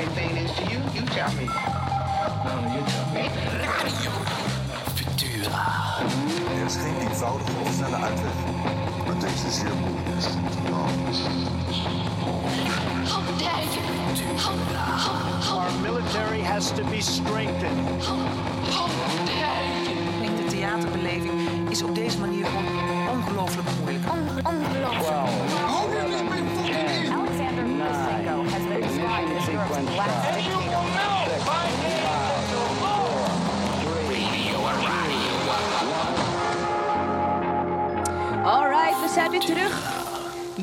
same thing is to you, you tell me. No, you tell me. Er is geen eenvoudige of snelle uitweg. Maar deze zeer moeilijk is. Our military has to be strengthened. Ik denk de theaterbeleving is op deze manier ongelooflijk zijn weer terug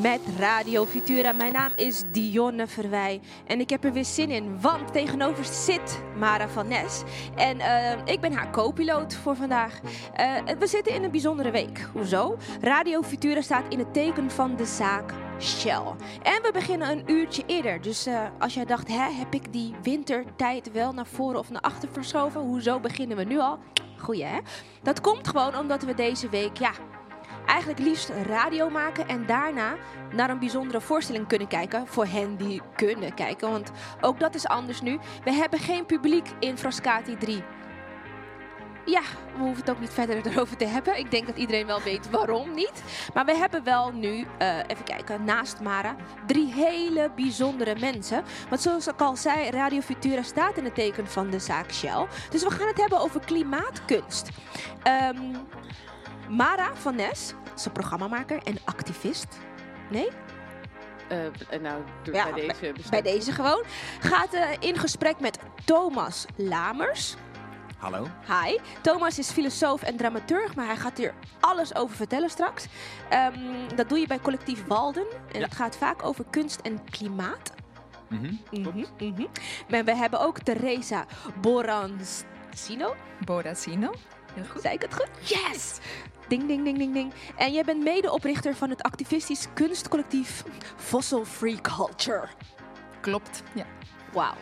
met Radio Futura. Mijn naam is Dionne Verwij en ik heb er weer zin in, want tegenover zit Mara van Nes. En eh, ik ben haar co-piloot voor vandaag. Eh, we zitten in een bijzondere week. Hoezo? Radio Futura staat in het teken van de zaak Shell. En we beginnen een uurtje eerder. Dus eh, als jij dacht, hè, heb ik die wintertijd wel naar voren of naar achter verschoven? Hoezo beginnen we nu al? Goeie hè? Dat komt gewoon omdat we deze week, ja, eigenlijk liefst radio maken en daarna naar een bijzondere voorstelling kunnen kijken. Voor hen die kunnen kijken, want ook dat is anders nu. We hebben geen publiek in Frascati 3. Ja, we hoeven het ook niet verder erover te hebben. Ik denk dat iedereen wel weet waarom niet. Maar we hebben wel nu, eh, even kijken, naast Mara, drie hele bijzondere mensen. Want zoals ik al zei, Radio Futura staat in het teken van de zaak Shell. Dus we gaan het hebben over klimaatkunst. Ehm, Mara van Nes, is een programmamaker en activist. Nee? Eh, nou, doe Ja, bij deze Bij deze gewoon. Gaat eh, in gesprek met Thomas Lamers. Hallo. Hi. Thomas is filosoof en dramaturg, maar hij gaat hier alles over vertellen straks. Ehm, dat doe je bij collectief Walden. En Ja. het gaat vaak over kunst en klimaat. Mhm. Mhm, mhm. Maar we hebben ook Teresa Borancino. Bodacino. Heel goed. Zei ik het goed? Yes! Ding, ding, ding, ding, ding. En jij bent medeoprichter van het activistisch kunstcollectief Fossil Free Culture. Klopt. Ja. Wauw.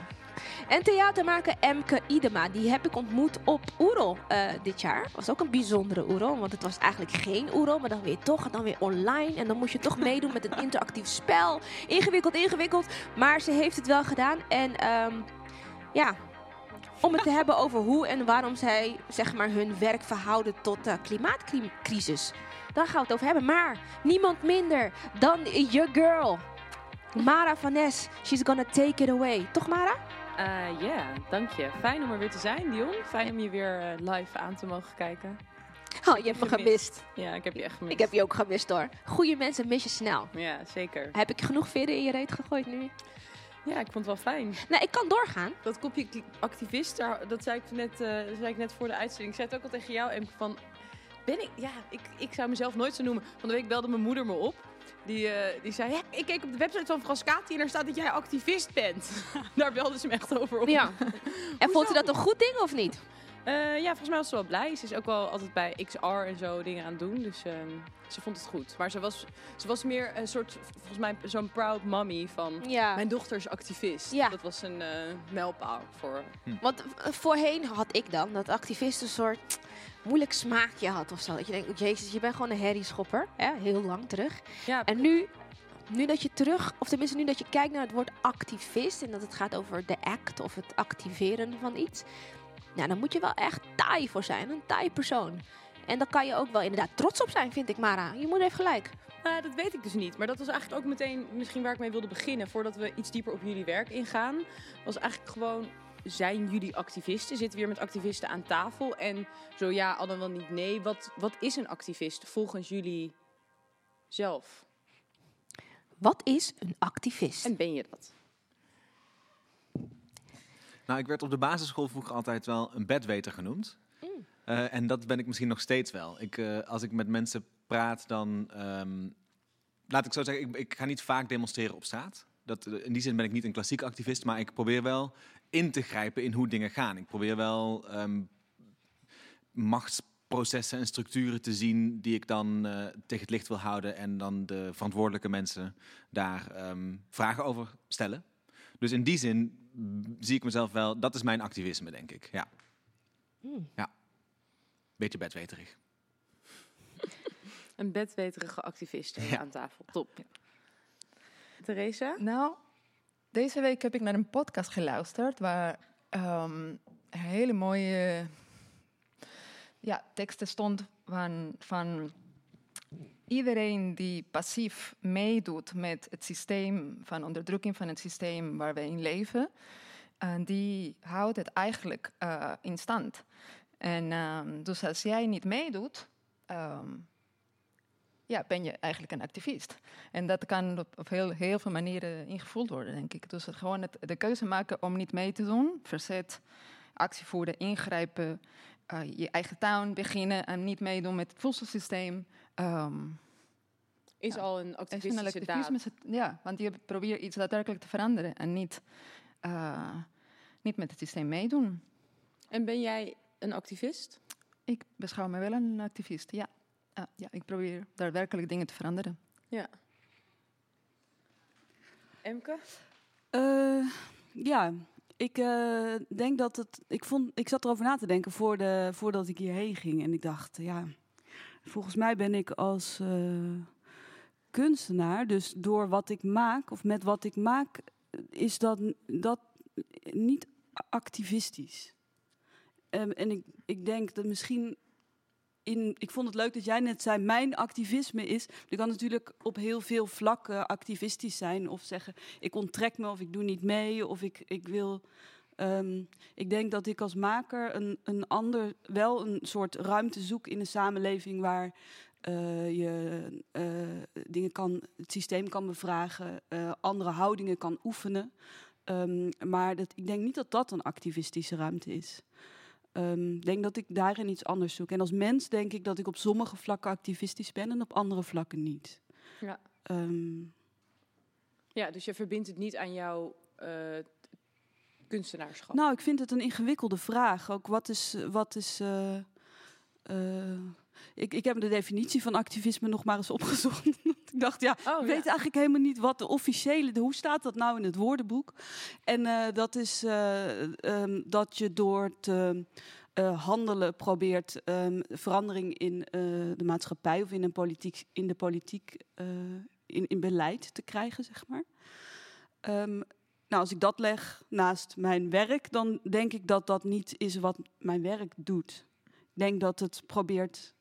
En theatermaker Emke Idema, die heb ik ontmoet op Oerol eh, dit jaar. Was ook een bijzondere Oerol, want het was eigenlijk geen Oerol, maar dan weer toch, en dan weer online. En dan moest je toch meedoen met een interactief spel. Ingewikkeld, ingewikkeld. Maar ze heeft het wel gedaan. En ehm, ja, om het te hebben over hoe en waarom zij zeg maar, hun werk verhouden tot de klimaatcrisis. Daar gaan we het over hebben. Maar niemand minder dan your girl. Mara van Nes, she's gonna take it away. Toch Mara? Eh, Ja, dank je. Fijn om er weer te zijn, Dion. Fijn om je weer eh, live aan te mogen kijken. Oh, je hebt me Gemist. Ja, ik heb je echt gemist. Ik heb je ook gemist hoor. Goeie mensen mis je snel. Ja, zeker. Heb ik genoeg veren in je reet gegooid nu? Ja, ik vond het wel fijn. Nou, ik kan doorgaan. Dat kopje activist, dat zei ik net, eh, zei ik net voor de uitzending. Ik zei het ook al tegen jou, Emke, van... Ben ik... Ja, ik, ik zou mezelf nooit zo noemen. Van de week belde mijn moeder me op. Die, eh, die zei, ja, ik keek op de website van Frascati en daar staat dat jij activist bent. daar belde ze me echt over op. Ja. En vond je dat een goed ding of niet? Eh, ja, volgens mij was ze wel blij. Ze is ook wel altijd bij XR en zo dingen aan het doen. Dus ehm, ze vond het goed. Maar ze was, ze was meer een soort, volgens mij, zo'n proud mommy van... Ja. Mijn dochter is activist. Ja. Dat was een eh mijlpaal voor... Want eh, voorheen had ik dan dat activist een soort moeilijk smaakje had of zo. Dat je denkt, jezus, je bent gewoon een herrieschopper. Hè? Heel lang terug. Ja, En nu, nu dat je terug, of tenminste nu dat je kijkt naar het woord activist en dat het gaat over de act of het activeren van iets, nou, dan moet je wel echt taai voor zijn, een taai persoon. En daar kan je ook wel inderdaad trots op zijn, vind ik, Mara. Je moeder heeft gelijk. Nou, dat weet ik dus niet. Maar dat was eigenlijk ook meteen misschien waar ik mee wilde beginnen. Voordat we iets dieper op jullie werk ingaan. Was eigenlijk gewoon, zijn jullie activisten? Zitten we hier met activisten aan tafel? En zo ja, al dan wel niet nee. Wat, wat is een activist volgens jullie zelf? Wat is een activist? En ben je dat? Nou, ik werd op de basisschool vroeger altijd wel een bedweter genoemd. Eh, en dat ben ik misschien nog steeds wel. Ik, eh, als ik met mensen praat, dan... ehm, laat ik zo zeggen, ik, ik ga niet vaak demonstreren op straat. Dat, eh, in die zin ben ik niet een klassiek activist, maar ik probeer wel in te grijpen in hoe dingen gaan. Ik probeer wel ehm, machtsprocessen en structuren te zien die ik dan tegen het licht wil houden en dan de verantwoordelijke mensen daar ehm, vragen over stellen. Dus in die zin mm, zie ik mezelf wel, dat is mijn activisme, denk ik. Ja. Ja. Beetje bedweterig. Een bedweterige activist Ja. aan tafel. Top. Theresa? Nou, Deze week heb ik naar een podcast geluisterd waar ehm, een hele mooie ja, teksten stond van, van iedereen die passief meedoet met het systeem van onderdrukking van het systeem waar we in leven. En die houdt het eigenlijk eh, in stand. En ehm, dus als jij niet meedoet, ehm, ja, ben je eigenlijk een activist. En dat kan op, heel, heel veel manieren ingevuld worden, denk ik. Dus het, gewoon het, de keuze maken om niet mee te doen, verzet, actie voeren, ingrijpen, uh, je eigen tuin beginnen en niet meedoen met het voedselsysteem. Um, is ja, al een activistische is een activisme, Ja, want je probeert iets daadwerkelijk te veranderen en niet, uh, niet met het systeem meedoen. En ben jij een activist? Ik beschouw me wel een activist, ja. Uh, ja, ik probeer daadwerkelijk dingen te veranderen. Ja. Emke? Uh, ja, ik uh, denk dat het. Ik, vond, ik zat erover na te denken voor de, voordat ik hierheen ging. En ik dacht, ja, volgens mij ben ik als kunstenaar, dus door wat ik maak of met wat ik maak, is dat, dat niet activistisch. Um, en ik, ik denk dat misschien in, ik vond het leuk dat jij net zei, mijn activisme is. Je kan natuurlijk op heel veel vlakken activistisch zijn. Of zeggen, ik onttrek me of ik doe niet mee. Of ik, ik wil. Um, ik denk dat ik als maker een, een ander, wel een soort ruimte zoek in een samenleving waar uh, je uh, dingen kan, het systeem kan bevragen, uh, andere houdingen kan oefenen. Um, maar dat, ik denk niet dat dat een activistische ruimte is. Um, ik denk dat ik daarin iets anders zoek. En als mens denk ik dat ik op sommige vlakken activistisch ben en op andere vlakken niet. Ja, ja dus je verbindt het niet aan jouw kunstenaarschap? Nou, ik vind het een ingewikkelde vraag. Ook wat is. Wat is uh, uh, ik, ik heb de definitie van activisme nog maar eens opgezocht. ik dacht, ja, oh, ik weet eigenlijk helemaal niet wat de officiële... De, hoe staat dat nou in het woordenboek? En uh, dat is um, dat je door te uh, handelen probeert... Um, verandering in de maatschappij of in, een politiek, in de politiek... in, in beleid te krijgen, zeg maar. Um, nou, als ik dat leg naast mijn werk, dan denk ik dat dat niet is wat mijn werk doet. Ik denk dat het probeert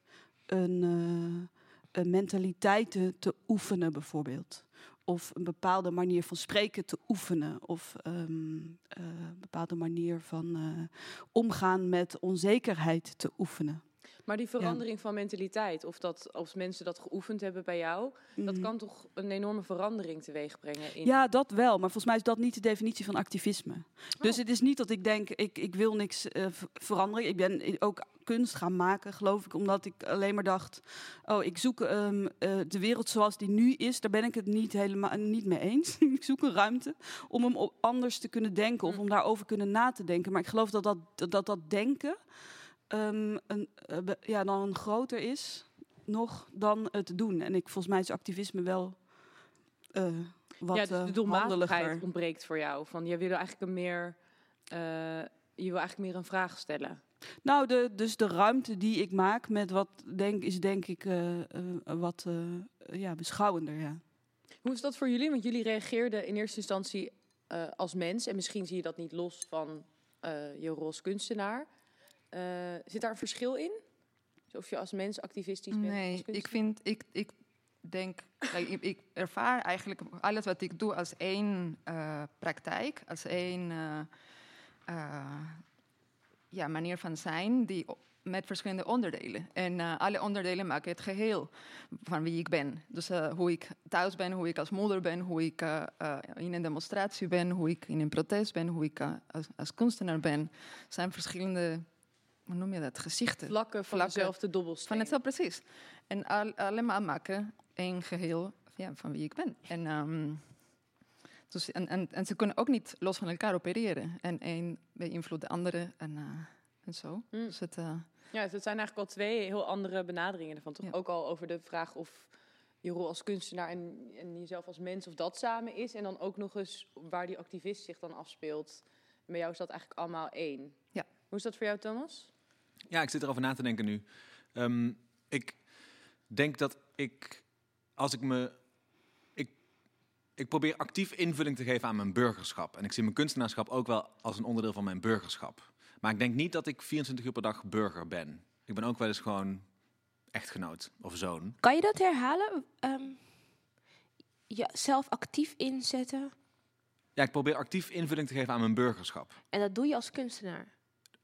een, uh, een mentaliteit te, oefenen, bijvoorbeeld. Of een bepaalde manier van spreken te oefenen. Of um, uh, een bepaalde manier van uh, omgaan met onzekerheid te oefenen. Maar die verandering ja. van mentaliteit, of dat als mensen dat geoefend hebben bij jou, mm. dat kan toch een enorme verandering teweeg brengen? In... Ja, dat wel. Maar volgens mij is dat niet de definitie van activisme. Oh. Dus het is niet dat ik denk, ik, ik wil niks uh, veranderen. Ik ben ook kunst gaan maken, geloof ik, omdat ik alleen maar dacht: oh, ik zoek um, uh, de wereld zoals die nu is. Daar ben ik het niet helemaal niet mee eens. ik zoek een ruimte om hem anders te kunnen denken of om daarover kunnen na te denken. Maar ik geloof dat, dat, dat, dat denken um, een, uh, ja, dan groter is nog dan het doen. En ik, volgens mij is activisme wel uh, wat ja, dus de doelmatigheid ontbreekt voor jou. Van, je wil eigenlijk een meer, je wil eigenlijk meer een vraag stellen. Nou, de, dus de ruimte die ik maak met wat denk, is denk ik uh, uh, wat uh, ja, beschouwender. Ja. Hoe is dat voor jullie? Want jullie reageerden in eerste instantie als mens. En misschien zie je dat niet los van je rol als kunstenaar. Zit daar een verschil in? Of je als mens activistisch bent? Nee, ik vind, ik, ik denk, ik, ik, ervaar eigenlijk alles wat ik doe als één praktijk, als één ja, manier van zijn die met verschillende onderdelen. En uh, alle onderdelen maken het geheel van wie ik ben. Dus uh, hoe ik thuis ben, hoe ik als moeder ben, hoe ik uh, in een demonstratie ben, hoe ik in een protest ben, hoe ik als, als, kunstenaar ben. zijn verschillende, hoe noem je dat, gezichten. Vlakken van Vlakken dezelfde dobbelsteen. Van hetzelfde, precies. En al, allemaal maken een geheel ja, van wie ik ben. En... Um, dus, en, en, en, ze kunnen ook niet los van elkaar opereren. En één beïnvloedt de andere en, uh, en zo. Mm. Dus het, uh, ja, dus het zijn eigenlijk al twee heel andere benaderingen ervan. Toch ja. ook al over de vraag of je rol als kunstenaar en, en, jezelf als mens, of dat samen is. En dan ook nog eens waar die activist zich dan afspeelt. En bij jou is dat eigenlijk allemaal één. Ja. Hoe is dat voor jou, Thomas? Ja, ik zit erover na te denken nu. Um, ik denk dat ik, als ik me ik probeer actief invulling te geven aan mijn burgerschap. En ik zie mijn kunstenaarschap ook wel als een onderdeel van mijn burgerschap. Maar ik denk niet dat ik 24 uur per dag burger ben. Ik ben ook wel eens gewoon echtgenoot of zoon. Kan je dat herhalen? Ehm zelf actief inzetten. Ja, ik probeer actief invulling te geven aan mijn burgerschap. En dat doe je als kunstenaar?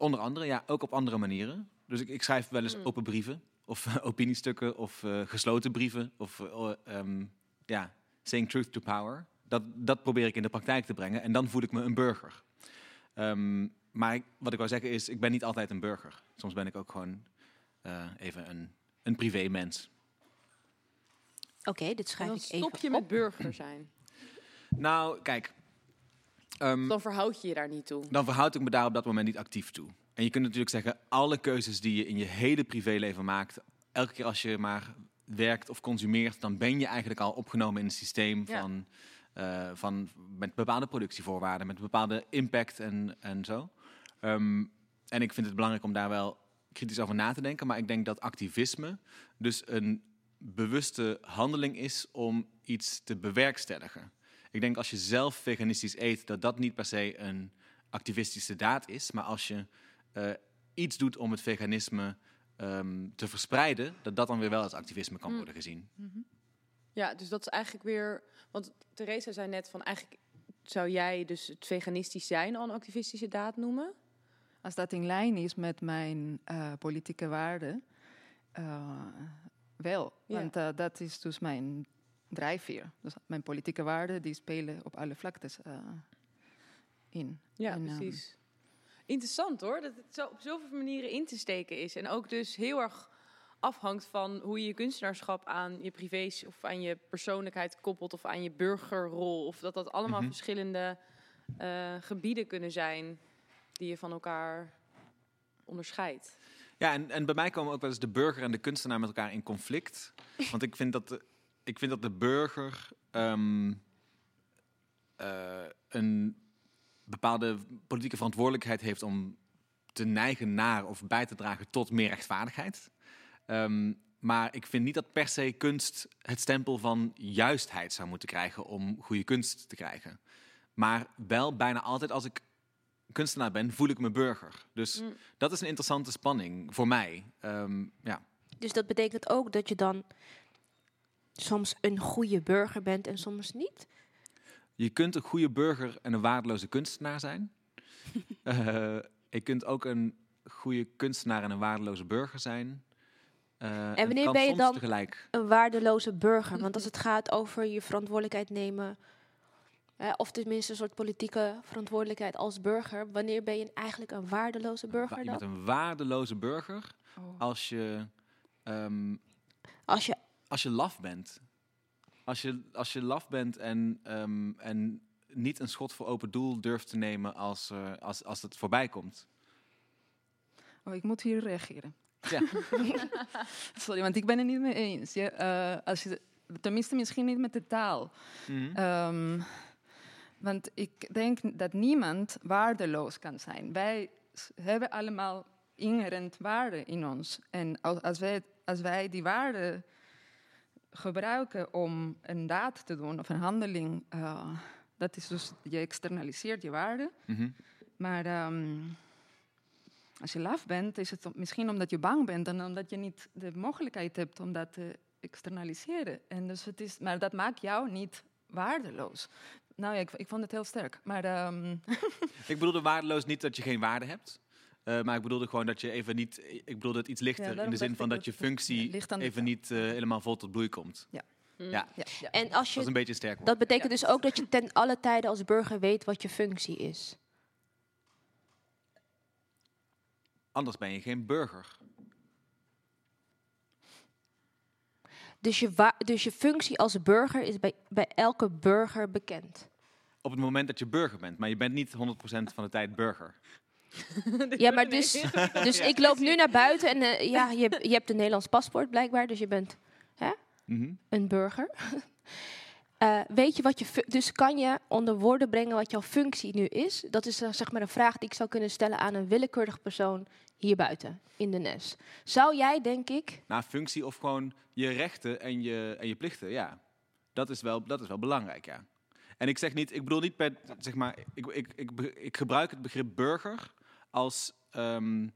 Onder andere, ja, ook op andere manieren. Dus ik, ik schrijf wel eens Mm. open brieven, of eh, opiniestukken, of eh, gesloten brieven, of eh, ehm, ja, saying truth to power. Dat, dat probeer ik in de praktijk te brengen en dan voel ik me een burger. Ehm, maar ik- wat ik wou zeggen is, ik ben niet altijd een burger. Soms ben ik ook gewoon eh, even een, een privé mens. Oké, dit schrijf dan ik even stop je op. met burger zijn. Nou, kijk. Ehm, Dan verhoud je je daar niet toe. dan verhoud ik me daar op dat moment niet actief toe. En je kunt natuurlijk zeggen, alle keuzes die je in je hele privéleven maakt, elke keer als je maar werkt of consumeert, dan ben je eigenlijk al opgenomen in het systeem Ja. van, eh, van met bepaalde productievoorwaarden, met bepaalde impact en, en zo. Ehm, en ik vind het belangrijk om daar wel kritisch over na te denken, maar ik denk dat activisme dus een bewuste handeling is om iets te bewerkstelligen. Ik denk als je zelf veganistisch eet, dat dat niet per se een activistische daad is. Maar als je eh, iets doet om het veganisme ehm, te verspreiden, dat dat dan weer wel als activisme kan Mm. worden gezien. Ja, dus dat is eigenlijk weer... Want Theresa zei net van eigenlijk zou jij dus het veganistisch zijn al een activistische daad noemen? Als dat in lijn is met mijn eh, politieke waarden, eh, wel. Ja. Want dat is dus mijn drijfveer. Dus mijn politieke waarden die spelen op alle vlaktes eh, in. Ja, En, ehm, precies. Interessant hoor, dat het zo op zoveel manieren in te steken is. En ook dus heel erg afhangt van hoe je je kunstenaarschap aan je privés of aan je persoonlijkheid koppelt of aan je burgerrol. Of dat dat allemaal Mhm. verschillende eh, gebieden kunnen zijn die je van elkaar onderscheidt. Ja, en, en bij mij komen ook wel eens de burger en de kunstenaar met elkaar in conflict. Want ik vind dat de, ik vind dat de burger ehm, eh, een bepaalde politieke verantwoordelijkheid heeft om te neigen naar of bij te dragen tot meer rechtvaardigheid. Ehm, maar ik vind niet dat per se kunst het stempel van juistheid zou moeten krijgen om goede kunst te krijgen. Maar wel bijna altijd als ik kunstenaar ben, voel ik me burger. Dus Mm. dat is een interessante spanning voor mij. Ehm, ja. Dus dat betekent ook dat je dan soms een goede burger bent en soms niet? Je kunt een goede burger en een waardeloze kunstenaar zijn. Eh, je kunt ook een goede kunstenaar en een waardeloze burger zijn. Eh, het wanneer ben je dan tegelijk? Een waardeloze burger. Want als het gaat over je verantwoordelijkheid nemen, hè, of tenminste een soort politieke verantwoordelijkheid als burger, wanneer ben je eigenlijk een waardeloze burger Wa- Je bent een waardeloze burger Oh. als je, ehm, Als je als je laf bent. Als je, als je laf bent en, ehm, en niet een schot voor open doel durft te nemen als, eh, als, als het voorbij komt. Oh, ik moet hier reageren. Ja. Sorry, want ik ben het niet mee eens. Eh, als je, tenminste, misschien niet met de taal. Mhm. Ehm, want ik denk dat niemand waardeloos kan zijn. Wij hebben allemaal inherent waarde in ons. En als, als, wij, als wij die waarde gebruiken om een daad te doen of een handeling, eh, dat is dus, je externaliseert je waarde. Mhm. Maar ehm, als je laf bent, is het misschien omdat je bang bent en omdat je niet de mogelijkheid hebt om dat te externaliseren. En dus het is, maar dat maakt jou niet waardeloos. Nou ja, ik, ik vond het heel sterk. Maar ehm, Ik bedoelde waardeloos niet dat je geen waarde hebt. Eh, maar ik bedoelde gewoon dat je even niet. Ik bedoelde het iets lichter in de zin van dat je functie ja, even niet eh, helemaal vol tot bloei komt. Ja. Ja, ja, ja. en als dat is je een beetje sterk woord. dat betekent dus ook dat je ten alle tijden als burger weet wat je functie is. Anders ben je geen burger. Dus je, dus je functie als burger is bij, bij elke burger bekend. Op het moment dat je burger bent, maar je bent niet 100% van de tijd burger. Ja, maar dus, dus ik loop nu naar buiten en eh, ja, je, je hebt een Nederlands paspoort blijkbaar, dus je bent hè, Mhm. een burger. Eh, weet je wat je, dus kan je onder woorden brengen wat jouw functie nu is? Dat is eh, zeg maar een vraag die ik zou kunnen stellen aan een willekeurig persoon hier buiten in de NES. Zou jij, denk ik, Nou, functie of gewoon je rechten en je, en je plichten, ja. Dat is wel, dat is wel belangrijk, ja. En ik zeg niet, ik bedoel niet per, zeg maar, ik, ik, ik, ik gebruik het begrip burger als, ehm,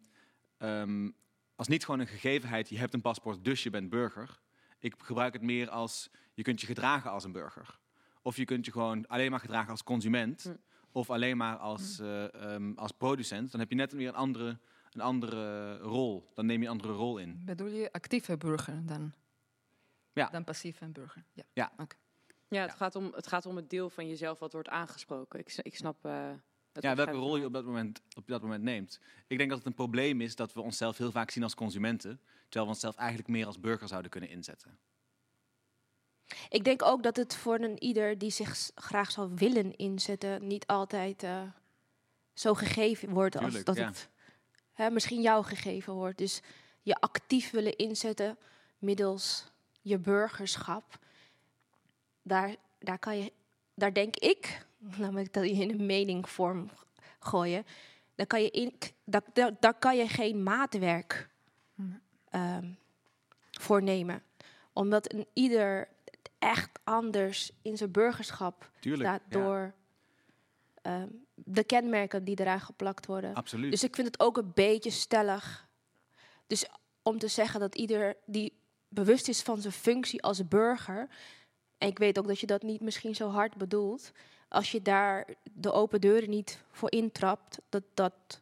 ehm, als niet gewoon een gegevenheid, je hebt een paspoort, dus je bent burger. Ik gebruik het meer als, je kunt je gedragen als een burger. Of je kunt je gewoon alleen maar gedragen als consument. Hm. Of alleen maar als, eh, ehm, als producent. Dan heb je net weer een andere, een andere rol. Dan neem je een andere rol in. Bedoel je actieve burger dan? Ja. Dan passieve burger. Ja. Ja. Oké. Ja, het, Gaat om, het gaat om het deel van jezelf wat wordt aangesproken. Ik, ik snap... eh, Ja, welke rol je op dat, moment, op dat moment neemt. Ik denk dat het een probleem is dat we onszelf heel vaak zien als consumenten. Terwijl we onszelf eigenlijk meer als burger zouden kunnen inzetten. Ik denk ook dat het voor een ieder die zich graag zou willen inzetten, niet altijd eh, zo gegeven wordt als Tuurlijk, dat ja. het hè, misschien jou gegeven wordt. Dus je actief willen inzetten middels je burgerschap, daar, daar kan je, daar denk ik, namelijk dat je in een meningvorm gooien, daar kan je, in, daar, daar, daar kan je geen maatwerk ehm, voor nemen. Omdat een ieder echt anders in zijn burgerschap Tuurlijk, staat ja. door ehm, de kenmerken die eraan geplakt worden. Absoluut. Dus ik vind het ook een beetje stellig. Dus om te zeggen dat ieder die bewust is van zijn functie als burger. En ik weet ook dat je dat niet misschien zo hard bedoelt. Als je daar de open deuren niet voor intrapt, dat dat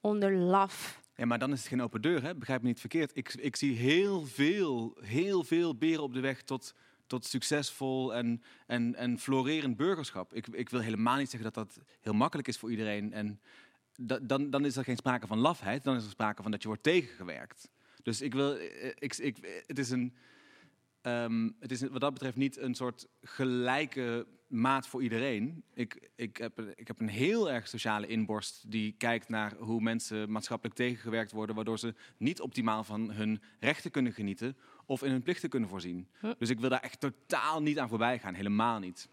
onder laf. Ja, maar dan is het geen open deur, hè? begrijp me niet verkeerd. Ik, ik zie heel veel, heel veel beren op de weg tot, tot succesvol en, en, en florerend burgerschap. Ik, ik wil helemaal niet zeggen dat dat heel makkelijk is voor iedereen. En da- dan, dan is er geen sprake van lafheid, dan is er sprake van dat je wordt tegengewerkt. Dus ik wil, eh, ik, ik, het is een, ehm, het is wat dat betreft niet een soort gelijke maat voor iedereen. Ik, ik, heb, een- ik heb een heel erg sociale inborst die kijkt naar hoe mensen maatschappelijk tegengewerkt worden, waardoor ze niet optimaal van hun rechten kunnen genieten of in hun plichten kunnen voorzien. Dus ik wil daar echt totaal niet aan voorbij gaan, helemaal niet.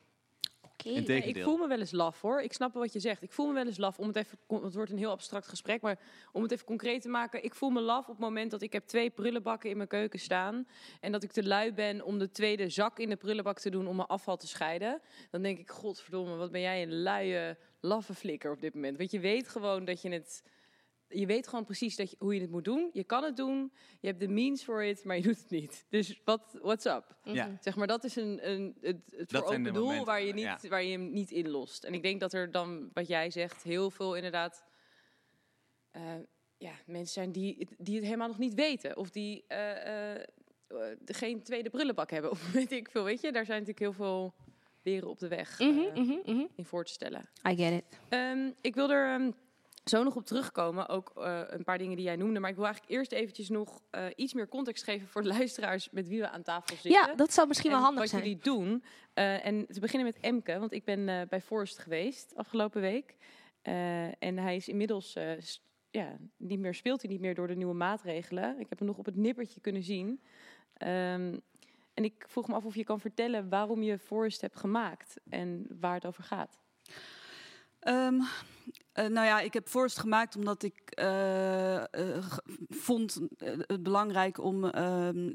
Nee, ik voel me wel eens laf hoor. Ik snap wat je zegt. Ik voel me wel eens laf. Om het even, het wordt een heel abstract gesprek, maar om het even concreet te maken. Ik voel me laf op het moment dat ik heb twee prullenbakken in mijn keuken staan. En dat ik te lui ben om de tweede zak in de prullenbak te doen om mijn afval te scheiden. Dan denk ik, godverdomme, wat ben jij een luie, laffe flikker op dit moment. Want je weet gewoon dat je het... Je weet gewoon precies dat je, hoe je het moet doen. Je kan het doen. Je hebt de means voor het, maar je doet het niet. Dus wat, what's up? Ja. Zeg maar, dat is een, een, het, het Dat voor open doel momenten, waar je, niet, ja. waar je hem niet inlost. En ik denk dat er dan, wat jij zegt, heel veel inderdaad... eh, ja, mensen zijn die, het- die het helemaal nog niet weten. Of die eh, eh, geen tweede brullenbak hebben. Of weet ik veel, weet je. Daar zijn natuurlijk heel veel beren op de weg Mhm, mhm, mhm. in voor te stellen. I get it. Ehm, ik wil er ehm, zo nog op terugkomen. Ook eh, een paar dingen die jij noemde. Maar ik wil eigenlijk eerst eventjes nog eh, iets meer context geven voor de luisteraars met wie we aan tafel zitten. Ja, dat zou misschien wel handig wat zijn. jullie doen. Eh, en te beginnen met Emke, want ik ben bij Forrest geweest afgelopen week. En hij is inmiddels, ja, niet meer, speelt hij niet meer door de nieuwe maatregelen. Ik heb hem nog op het nippertje kunnen zien. Ehm, en ik vroeg me af of je kan vertellen waarom je Forrest hebt gemaakt en waar het over gaat. Ehm, eh, nou ja, ik heb Forest gemaakt omdat ik eh, eh, vond het belangrijk om ehm,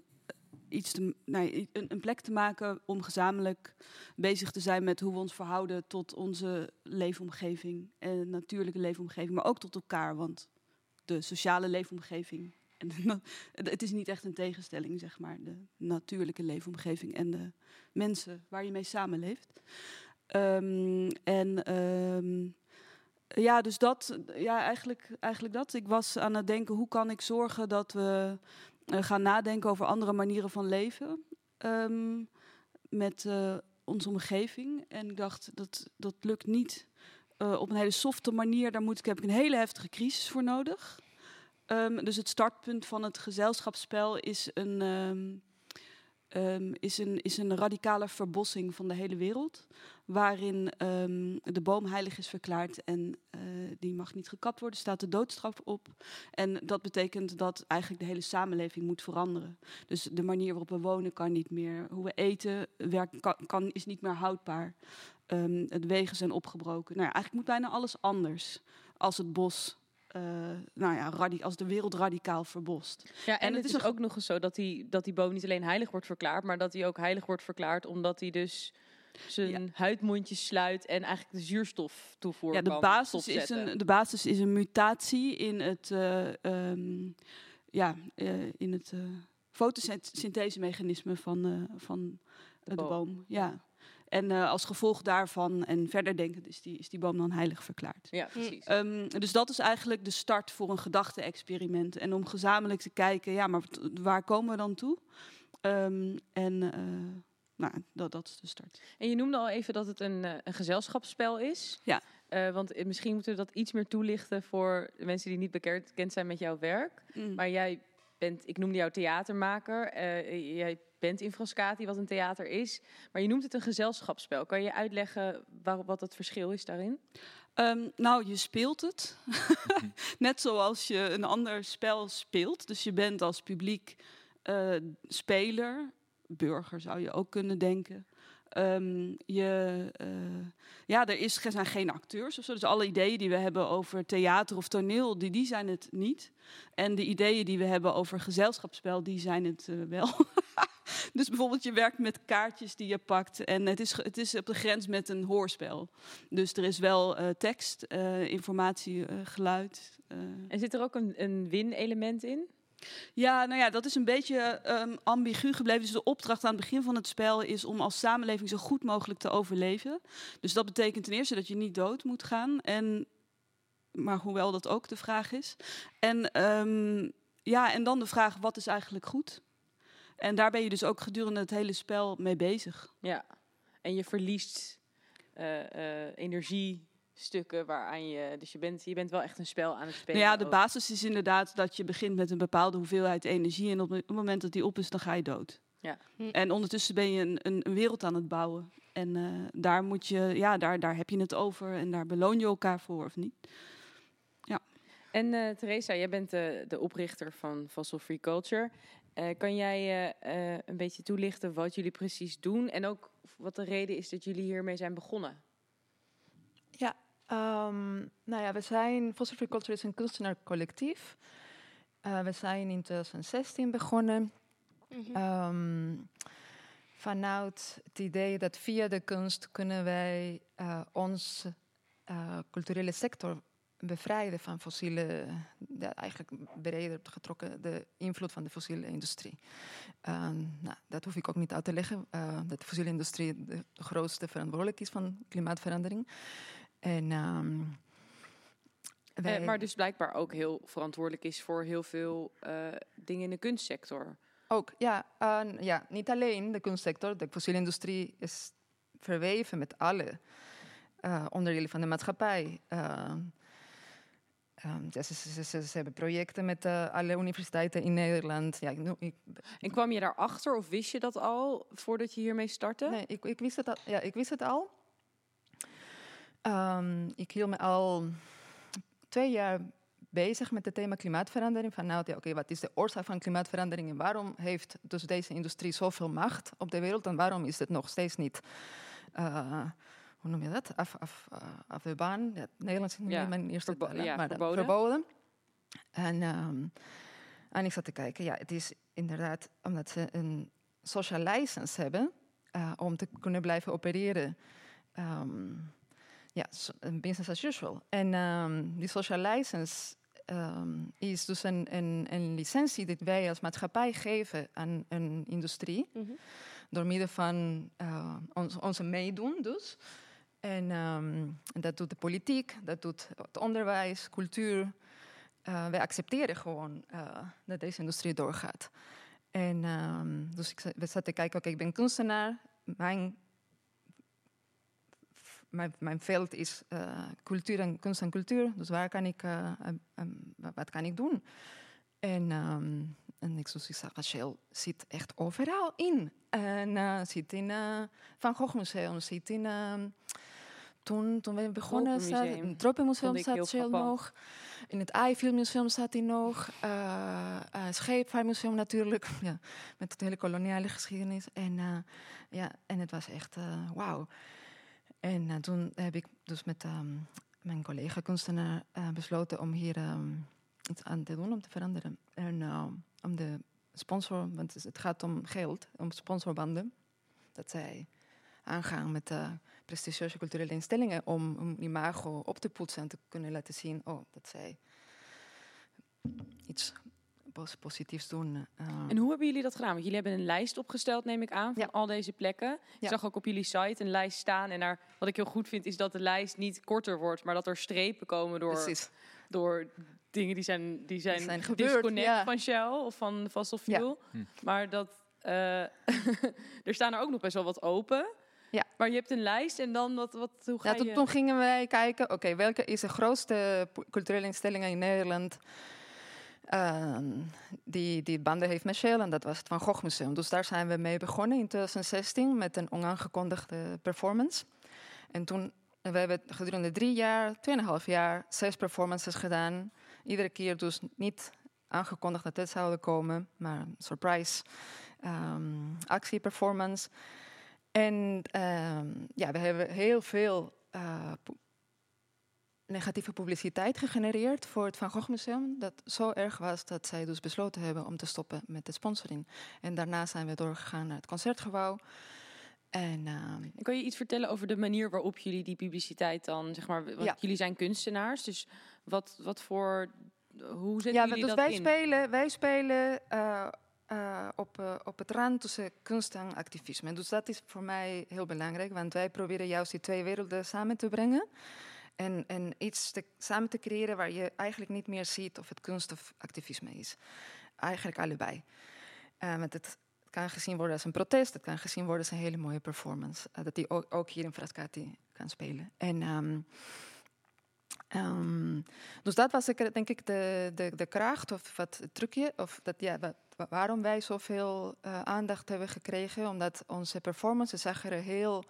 iets te, nee, een, plek te maken om gezamenlijk bezig te zijn met hoe we ons verhouden tot onze leefomgeving en natuurlijke leefomgeving, maar ook tot elkaar, want de sociale leefomgeving. En het is niet echt een tegenstelling, zeg maar, de natuurlijke leefomgeving en de mensen waar je mee samenleeft. Ehm, en ehm, ja, dus dat, ja, eigenlijk, eigenlijk dat. Ik was aan het denken, hoe kan ik zorgen dat we eh, gaan nadenken over andere manieren van leven ehm, met eh, onze omgeving. En ik dacht, dat, dat lukt niet eh, op een hele softe manier. Daar moet ik, heb ik een hele heftige crisis voor nodig. Dus het startpunt van het gezelschapsspel is een, is een, is een radicale verbossing van de hele wereld. Waarin ehm, de boom heilig is verklaard en eh, die mag niet gekapt worden, staat de doodstraf op. En dat betekent dat eigenlijk de hele samenleving moet veranderen. Dus de manier waarop we wonen kan niet meer. Hoe we eten werkt, kan, kan, is niet meer houdbaar. Ehm, het wegen zijn opgebroken. Nou ja, eigenlijk moet bijna alles anders als het bos. eh, nou ja, als de wereld radicaal verbost. Ja, en, En het het is ook nog eens zo dat die, dat die boom niet alleen heilig wordt verklaard, maar dat hij ook heilig wordt verklaard omdat hij dus zijn huidmondjes sluit en eigenlijk de zuurstof toevoer Ja, de kan basis, is een, de basis is een mutatie in het, eh, ehm, ja, eh, in het eh fotosynthesemechanisme van, eh, van de, boom. boom. Ja. En eh, als gevolg daarvan en verder denken is die, is die boom dan heilig verklaard. Ja, precies. Ehm, dus dat is eigenlijk de start voor een gedachte-experiment. En om gezamenlijk te kijken, ja, maar waar komen we dan toe? Ehm, en eh, nou, dat, dat is de start. En je noemde al even dat het een, eh, een gezelschapsspel is. Ja. Eh, want misschien moeten we dat iets meer toelichten voor de mensen die niet bekend zijn met jouw werk. Mm. Maar jij bent, ik noemde jou theatermaker. Eh, jij bent in Frascati, wat een theater is. Maar je noemt het een gezelschapsspel. Kan je uitleggen waar, wat het verschil is daarin? Ehm, nou, je speelt het. Net zoals je een ander spel speelt. Dus je bent als publiek speler, burger zou je ook kunnen denken. Ehm, je, eh, ja, er, is, er zijn geen acteurs of zo. Dus alle ideeën die we hebben over theater of toneel, die, die zijn het niet. En de ideeën die we hebben over gezelschapsspel, die zijn het eh, wel. dus bijvoorbeeld je werkt met kaartjes die je pakt. En het is, het is op de grens met een hoorspel. Dus er is wel eh, tekst, informatie, geluid. En zit er ook een, een win-element in? Ja, nou ja, dat is een beetje ehm, ambigu gebleven. Dus de opdracht aan het begin van het spel is om als samenleving zo goed mogelijk te overleven. Dus dat betekent ten eerste dat je niet dood moet gaan. En, maar hoewel dat ook de vraag is. En, ehm, ja, en dan de vraag, wat is eigenlijk goed? En daar ben je dus ook gedurende het hele spel mee bezig. Ja. En je verliest eh, eh, energiestukken waaraan je... Dus je bent, je bent wel echt een spel aan het spelen. Nou ja, de ook. basis is inderdaad dat je begint met een bepaalde hoeveelheid energie. En op het moment dat die op is, dan ga je dood. Ja. En ondertussen ben je een, een, een wereld aan het bouwen. En eh, daar, moet je, ja, daar, daar heb je het over en daar beloon je elkaar voor of niet. Ja. En eh Theresa, jij bent de, de oprichter van Fossil Free Culture. Eh, kan jij eh, eh, een beetje toelichten wat jullie precies doen en ook wat de reden is dat jullie hiermee zijn begonnen? Ja, ehm, nou ja, we zijn, Fossil Free Culture is een kunstenaarcollectief. Eh we zijn in 2016 begonnen. Ehm, vanuit het idee dat via de kunst kunnen wij eh onze eh, culturele sector bevrijden van fossiele, eigenlijk breder getrokken de invloed van de fossiele industrie. Ehm, nou, dat hoef ik ook niet uit te leggen, dat de fossiele industrie de grootste verantwoordelijk is van klimaatverandering. En, ehm, Eh, maar dus blijkbaar ook heel verantwoordelijk is voor heel veel eh, dingen in de kunstsector. Ook, ja, ja, niet alleen de kunstsector. De fossiele industrie is verweven met alle eh, onderdelen van de maatschappij. Uh, um, ja, ze, ze, ze, ze, hebben projecten met uh, alle universiteiten in Nederland. Ja, ik, ik, en kwam je daarachter of wist je dat al voordat je hiermee startte? Nee, ik, ik, wist, het al, ja, ik wist het al. Um, ik hield me al twee jaar bezig met het thema klimaatverandering. Van nou, oké, wat is de oorzaak van klimaatverandering en waarom heeft dus deze industrie zoveel macht op de wereld en waarom is het nog steeds niet, uh, hoe noem je dat, af, af, uh, af de baan? Ja, Nederlands is ja, mijn eerste verbo taal, ja, maar verboden. verboden. En, um, en ik zat te kijken, ja, het is inderdaad omdat ze een social license hebben uh, om te kunnen blijven opereren. Um, ja, business as usual. En um, die social license um, is dus een, een, een, licentie die wij als maatschappij geven aan een industrie. Mm -hmm. Door middel van uh, ons, onze meedoen dus. En, um, en, dat doet de politiek, dat doet het onderwijs, cultuur. Uh, wij accepteren gewoon uh, dat deze industrie doorgaat. En dus ik, we zaten te kijken, oké, okay, ik ben kunstenaar. Mijn mijn, mijn, veld is uh, cultuur en kunst en cultuur. Dus waar kan ik, uh, um, wat kan ik doen? En, um, en ik, ik zag, Rachel zit echt overal in. En zit in Van Gogh Museum, zit in... toen, toen we begonnen, zat, in het Tropenmuseum zat Rachel nog. In het Eiffel Museum zat hij nog. Scheepvaartmuseum natuurlijk, ja, met de hele koloniale geschiedenis. En, ja, en het was echt wauw. En uh, toen heb ik dus met um, mijn collega kunstenaar uh, besloten om hier um, iets aan te doen, om te veranderen. En uh, om de sponsor, want het gaat om geld, om sponsorbanden. Dat zij aangaan met uh, prestigieuze culturele instellingen om een imago op te poetsen en te kunnen laten zien oh, dat zij iets positiefs doen. Uh. En hoe hebben jullie dat gedaan? Want jullie hebben een lijst opgesteld, neem ik aan, van al deze plekken. Ik zag ook op jullie site een lijst staan. En daar, wat ik heel goed vind, is dat de lijst niet korter wordt, maar dat er strepen komen door, door dingen die zijn, die zijn, zijn disconnect van Shell of van fossil fuel. Hm. Maar dat uh, er staan er ook nog best wel wat open. Ja. Maar je hebt een lijst en dan wat, wat hoe ga ja, je... Toen gingen wij kijken, oké, welke is de grootste culturele instelling in Nederland uh, die, die banden heeft met Shell? En dat was het Van Gogh Museum. Dus daar zijn we mee begonnen in 2016 met een onaangekondigde performance. En toen, we hebben gedurende drie jaar, tweeënhalf jaar, zes performances gedaan. Iedere keer dus niet aangekondigd dat dit zouden komen, maar een surprise um, actieperformance. En um, ja, we hebben heel veel uh, negatieve publiciteit gegenereerd voor het Van Gogh Museum. Dat zo erg was dat zij dus besloten hebben om te stoppen met de sponsoring. En daarna zijn we doorgegaan naar het concertgebouw. En, uh, kan je iets vertellen over de manier waarop jullie die publiciteit dan, zeg maar, want jullie zijn kunstenaars, dus wat, wat voor, hoe zetten ja, jullie dus dat wij in? Spelen, wij spelen uh, uh, op, uh, op het rand tussen kunst en activisme. Dus dat is voor mij heel belangrijk, want wij proberen juist die twee werelden samen te brengen. En, en iets te, samen te creëren waar je eigenlijk niet meer ziet of het kunst of activisme is. Eigenlijk allebei. Met het, kan gezien worden als een protest, het kan gezien worden als een hele mooie performance. dat die ook, ook, hier in Frascati kan spelen. En um, Um, dus dat was denk ik de, de, de kracht of wat het trucje. Of dat, ja, waarom wij zoveel uh, aandacht hebben gekregen. Omdat onze performances zag er heel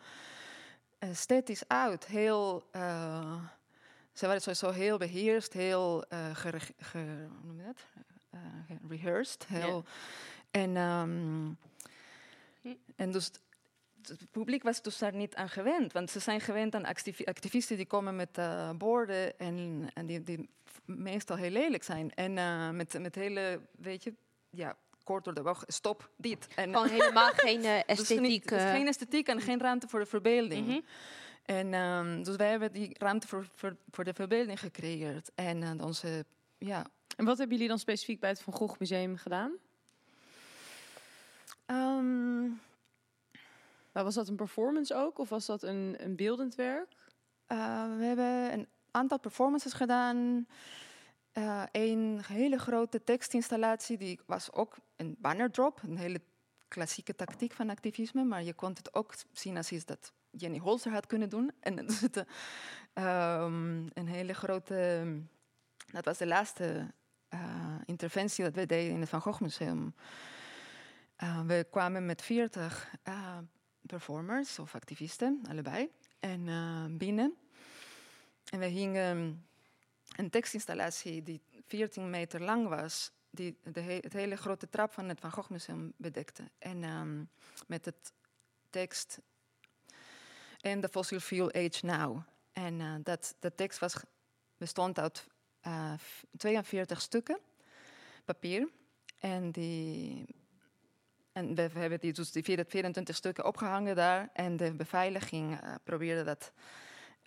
esthetisch uit. Heel, uh, ze waren sowieso heel beheerst, heel uh, ge, ge, hoe noem je dat? rehearsed. Heel, yeah. En, um, en dus het publiek was dus daar niet aan gewend. Want ze zijn gewend aan activisten die komen met uh, borden en, en die, die, meestal heel lelijk zijn. En uh, met, met hele, weet je, ja, kort door de bocht, stop, dit. En, Gewoon helemaal geen uh, esthetiek. Dus niet, geen esthetiek en geen ruimte voor de verbeelding. Mm -hmm. En um, dus wij hebben die ruimte voor, voor, voor de verbeelding gecreëerd. En onze, ja... En wat hebben jullie dan specifiek bij het Van Gogh Museum gedaan? Um, maar was dat een performance ook of was dat een, een beeldend werk? Uh, we hebben een aantal performances gedaan. Uh, een hele grote tekstinstallatie, die was ook een banner drop, een hele klassieke tactiek van activisme, maar je kon het ook zien als iets dat Jenny Holzer had kunnen doen. En um, een hele grote, dat was de laatste uh, interventie dat we deden in het Van Gogh Museum. we kwamen met 40 performers of activisten, allebei. En binnen. En we hingen een tekstinstallatie die 14 meter lang was, die de he het hele grote trap van het Van Gogh Museum bedekte. En um, met het tekst en the fossil fuel age now. En uh, dat, de tekst was, bestond uit uh, 42 stukken papier. En die en we, hebben die, dus die 24 stukken opgehangen daar. En de beveiliging uh, probeerde dat.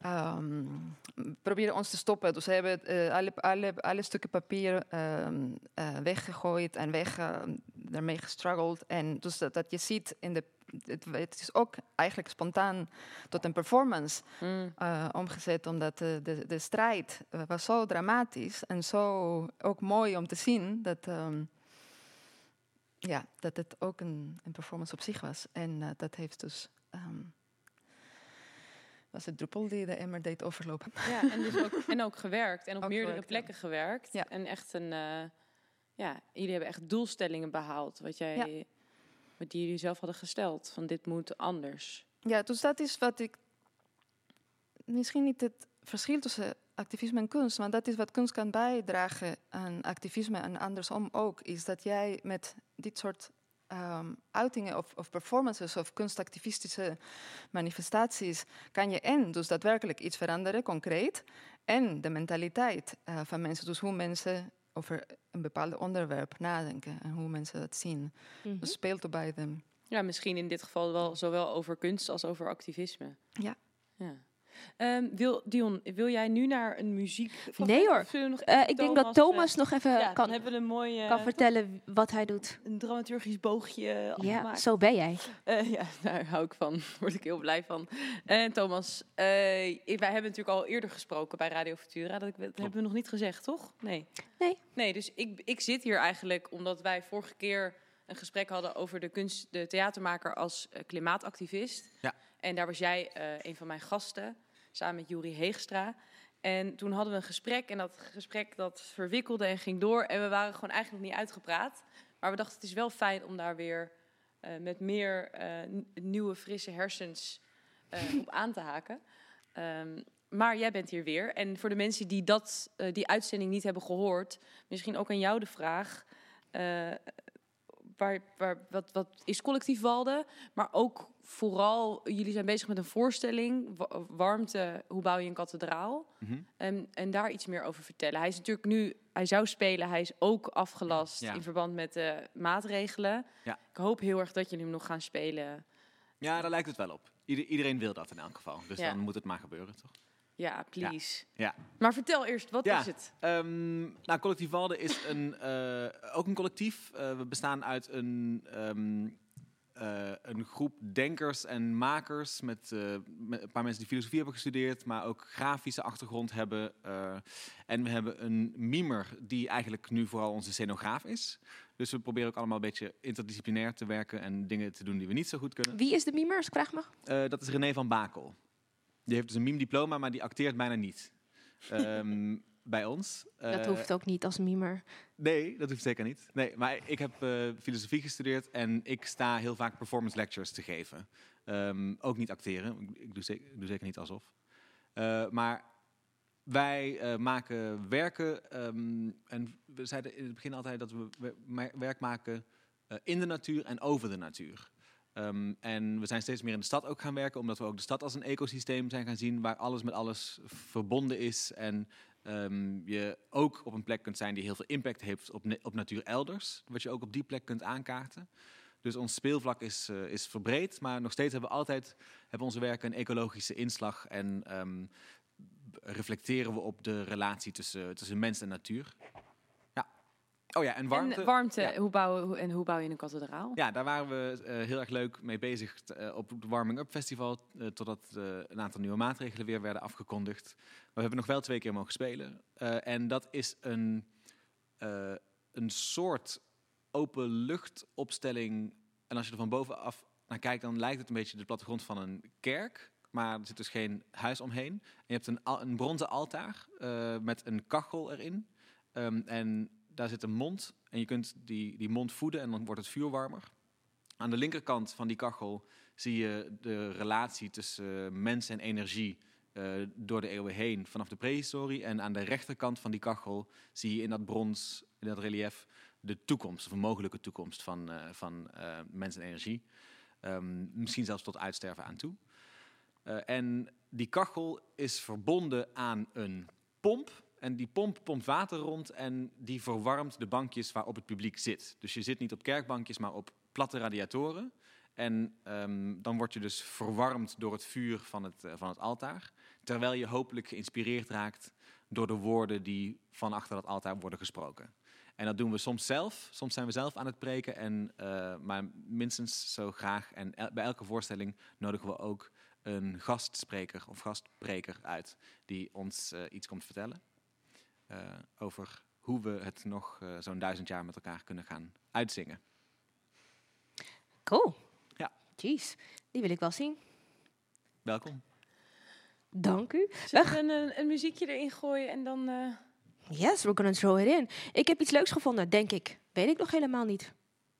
Um, probeerde ons te stoppen. Dus ze hebben uh, alle, alle, alle stukken papier um, uh, weggegooid en weg, daarmee gestruggeld. En dus dat, dat je ziet in de het, het, is ook eigenlijk spontaan tot een performance mm. uh, omgezet, omdat de, de, strijd was zo dramatisch en zo ook mooi om te zien dat. Um, ja, dat het ook een, een performance op zich was. En uh, dat heeft dus. Was het druppel die de emmer deed overlopen. Ja, en, dus ook, en ook gewerkt. En op ook meerdere gewerkt, plekken ja. gewerkt. Ja. En echt een. Uh, ja, jullie hebben echt doelstellingen behaald. Wat jij. Ja. Wat die jullie zelf hadden gesteld. Van dit moet anders. Ja, dus dat is wat ik. Misschien niet het verschil tussen activisme en kunst, want dat is wat kunst kan bijdragen aan activisme en andersom ook, is dat jij met dit soort um, uitingen of, of, performances of kunstactivistische manifestaties kan je en dus daadwerkelijk iets veranderen, concreet, en de mentaliteit uh, van mensen, dus hoe mensen over een bepaald onderwerp nadenken en hoe mensen dat zien. Mm -hmm. Dus speelt er bij them. Ja, misschien in dit geval wel zowel over kunst als over activisme. Ja. ja. Ehm, wil, Dion, wil jij nu naar een muziek? Nee hoor. Uh, ik denk dat Thomas uh, nog even ja, kan, hebben we een mooie, kan vertellen wat hij doet. Een dramaturgisch boogje Ja, afgemaakt. zo ben jij. Uh, ja, daar hou ik van. Daar word ik heel blij van. En Thomas, wij hebben natuurlijk al eerder gesproken bij Radio Futura. Dat, ik, dat hebben we nog niet gezegd, toch? Nee. Nee. Nee, dus ik, ik zit hier eigenlijk omdat wij vorige keer een gesprek hadden over de, kunst, de theatermaker als klimaatactivist. Ja. En daar was jij een van mijn gasten samen met Juri Heegstra. En toen hadden we een gesprek en dat gesprek dat verwikkelde en ging door. En we waren gewoon eigenlijk niet uitgepraat. Maar we dachten het is wel fijn om daar weer uh, met meer uh, nieuwe, frisse hersens uh, op aan te haken. Um, maar jij bent hier weer. En voor de mensen die dat, die uitzending niet hebben gehoord, misschien ook aan jou de vraag. Waar, waar, wat, wat is collectief Walden? Maar ook vooral, jullie zijn bezig met een voorstelling, warmte, hoe bouw je een kathedraal? Mhm. en, en daar iets meer over vertellen. Hij is natuurlijk nu, hij zou spelen, hij is ook afgelast Ja. in verband met de maatregelen. Ja. Ik hoop heel erg dat jullie hem nog gaan spelen. Ja, daar lijkt het wel op. Ieder- iedereen wil dat in elk geval. Dus Ja. dan moet het maar gebeuren, toch? Ja, please. Ja. Maar vertel eerst, wat Ja. is het? Ehm, nou, Collectief Walden is een, eh, ook een collectief. Eh, we bestaan uit een, ehm, eh, een groep denkers en makers. Met, eh, met een paar mensen die filosofie hebben gestudeerd, maar ook grafische achtergrond hebben. eh, en we hebben een mimer die eigenlijk nu vooral onze scenograaf is. Dus we proberen ook allemaal een beetje interdisciplinair te werken en dingen te doen die we niet zo goed kunnen. Wie is de mimer, als ik vraag mag? Dat is René van Bakel. Die heeft dus een meme-diploma, maar die acteert bijna niet. Ehm, bij ons. dat Eh, hoeft ook niet als mimer. Nee, dat hoeft zeker niet. Nee, maar ik heb eh, filosofie gestudeerd en ik sta heel vaak performance lectures te geven. Ehm, ook niet acteren, ik, doe zeker, doe zeker niet alsof. Eh, maar wij maken werken ehm, en we zeiden in het begin altijd dat we werk maken in de natuur en over de natuur. Ehm, en we zijn steeds meer in de stad ook gaan werken, omdat we ook de stad als een ecosysteem zijn gaan zien waar alles met alles verbonden is. En ehm, je ook op een plek kunt zijn die heel veel impact heeft op, op natuur elders, wat je ook op die plek kunt aankaarten. Dus ons speelvlak is, eh, is verbreed, maar nog steeds hebben we altijd hebben onze werken een ecologische inslag en ehm, reflecteren we op de relatie tussen, tussen mens en natuur. Oh ja, en warmte. en warmte, Ja. hoe hoe- en hoe bouw je een kathedraal? Ja, daar waren we eh, heel erg leuk mee bezig eh, op het Warming Up Festival. eh, totdat een aantal nieuwe maatregelen weer werden afgekondigd. Maar we hebben nog wel twee keer mogen spelen. En dat is een, een soort openluchtopstelling. En als je er van bovenaf naar kijkt, dan lijkt het een beetje de plattegrond van een kerk. Maar er zit dus geen huis omheen. En je hebt een, een bronzen altaar met een kachel erin. Ehm, en daar zit een mond. En je kunt die, die mond voeden en dan wordt het vuur warmer. Aan de linkerkant van die kachel zie je de relatie tussen eh, mens en energie eh, door de eeuwen heen vanaf de prehistorie. En aan de rechterkant van die kachel zie je in dat brons, in dat relief, de toekomst, of een mogelijke toekomst van, eh, van eh, mens en energie. Ehm, misschien zelfs tot uitsterven aan toe. En die kachel is verbonden aan een pomp. En die pomp pompt water rond en die verwarmt de bankjes waarop het publiek zit. Dus je zit niet op kerkbankjes, maar op platte radiatoren. En ehm, dan word je dus verwarmd door het vuur van het, eh, van het altaar. Terwijl je hopelijk geïnspireerd raakt door de woorden die van achter dat altaar worden gesproken. En dat doen we soms zelf. Soms zijn we zelf aan het preken. En, eh, maar minstens zo graag. En bij elke voorstelling nodigen we ook een gastspreker of gastpreker uit. Die ons eh, iets komt vertellen. Eh, over hoe we het nog eh, zo'n duizend jaar met elkaar kunnen gaan uitzingen. Cool. Ja. Jeez, die wil ik wel zien. Welkom. Dank u. Zullen we een, een, een muziekje erin gooien en dan... eh, Yes, we're gonna throw it in. Ik heb iets leuks gevonden, denk ik. Weet ik nog helemaal niet.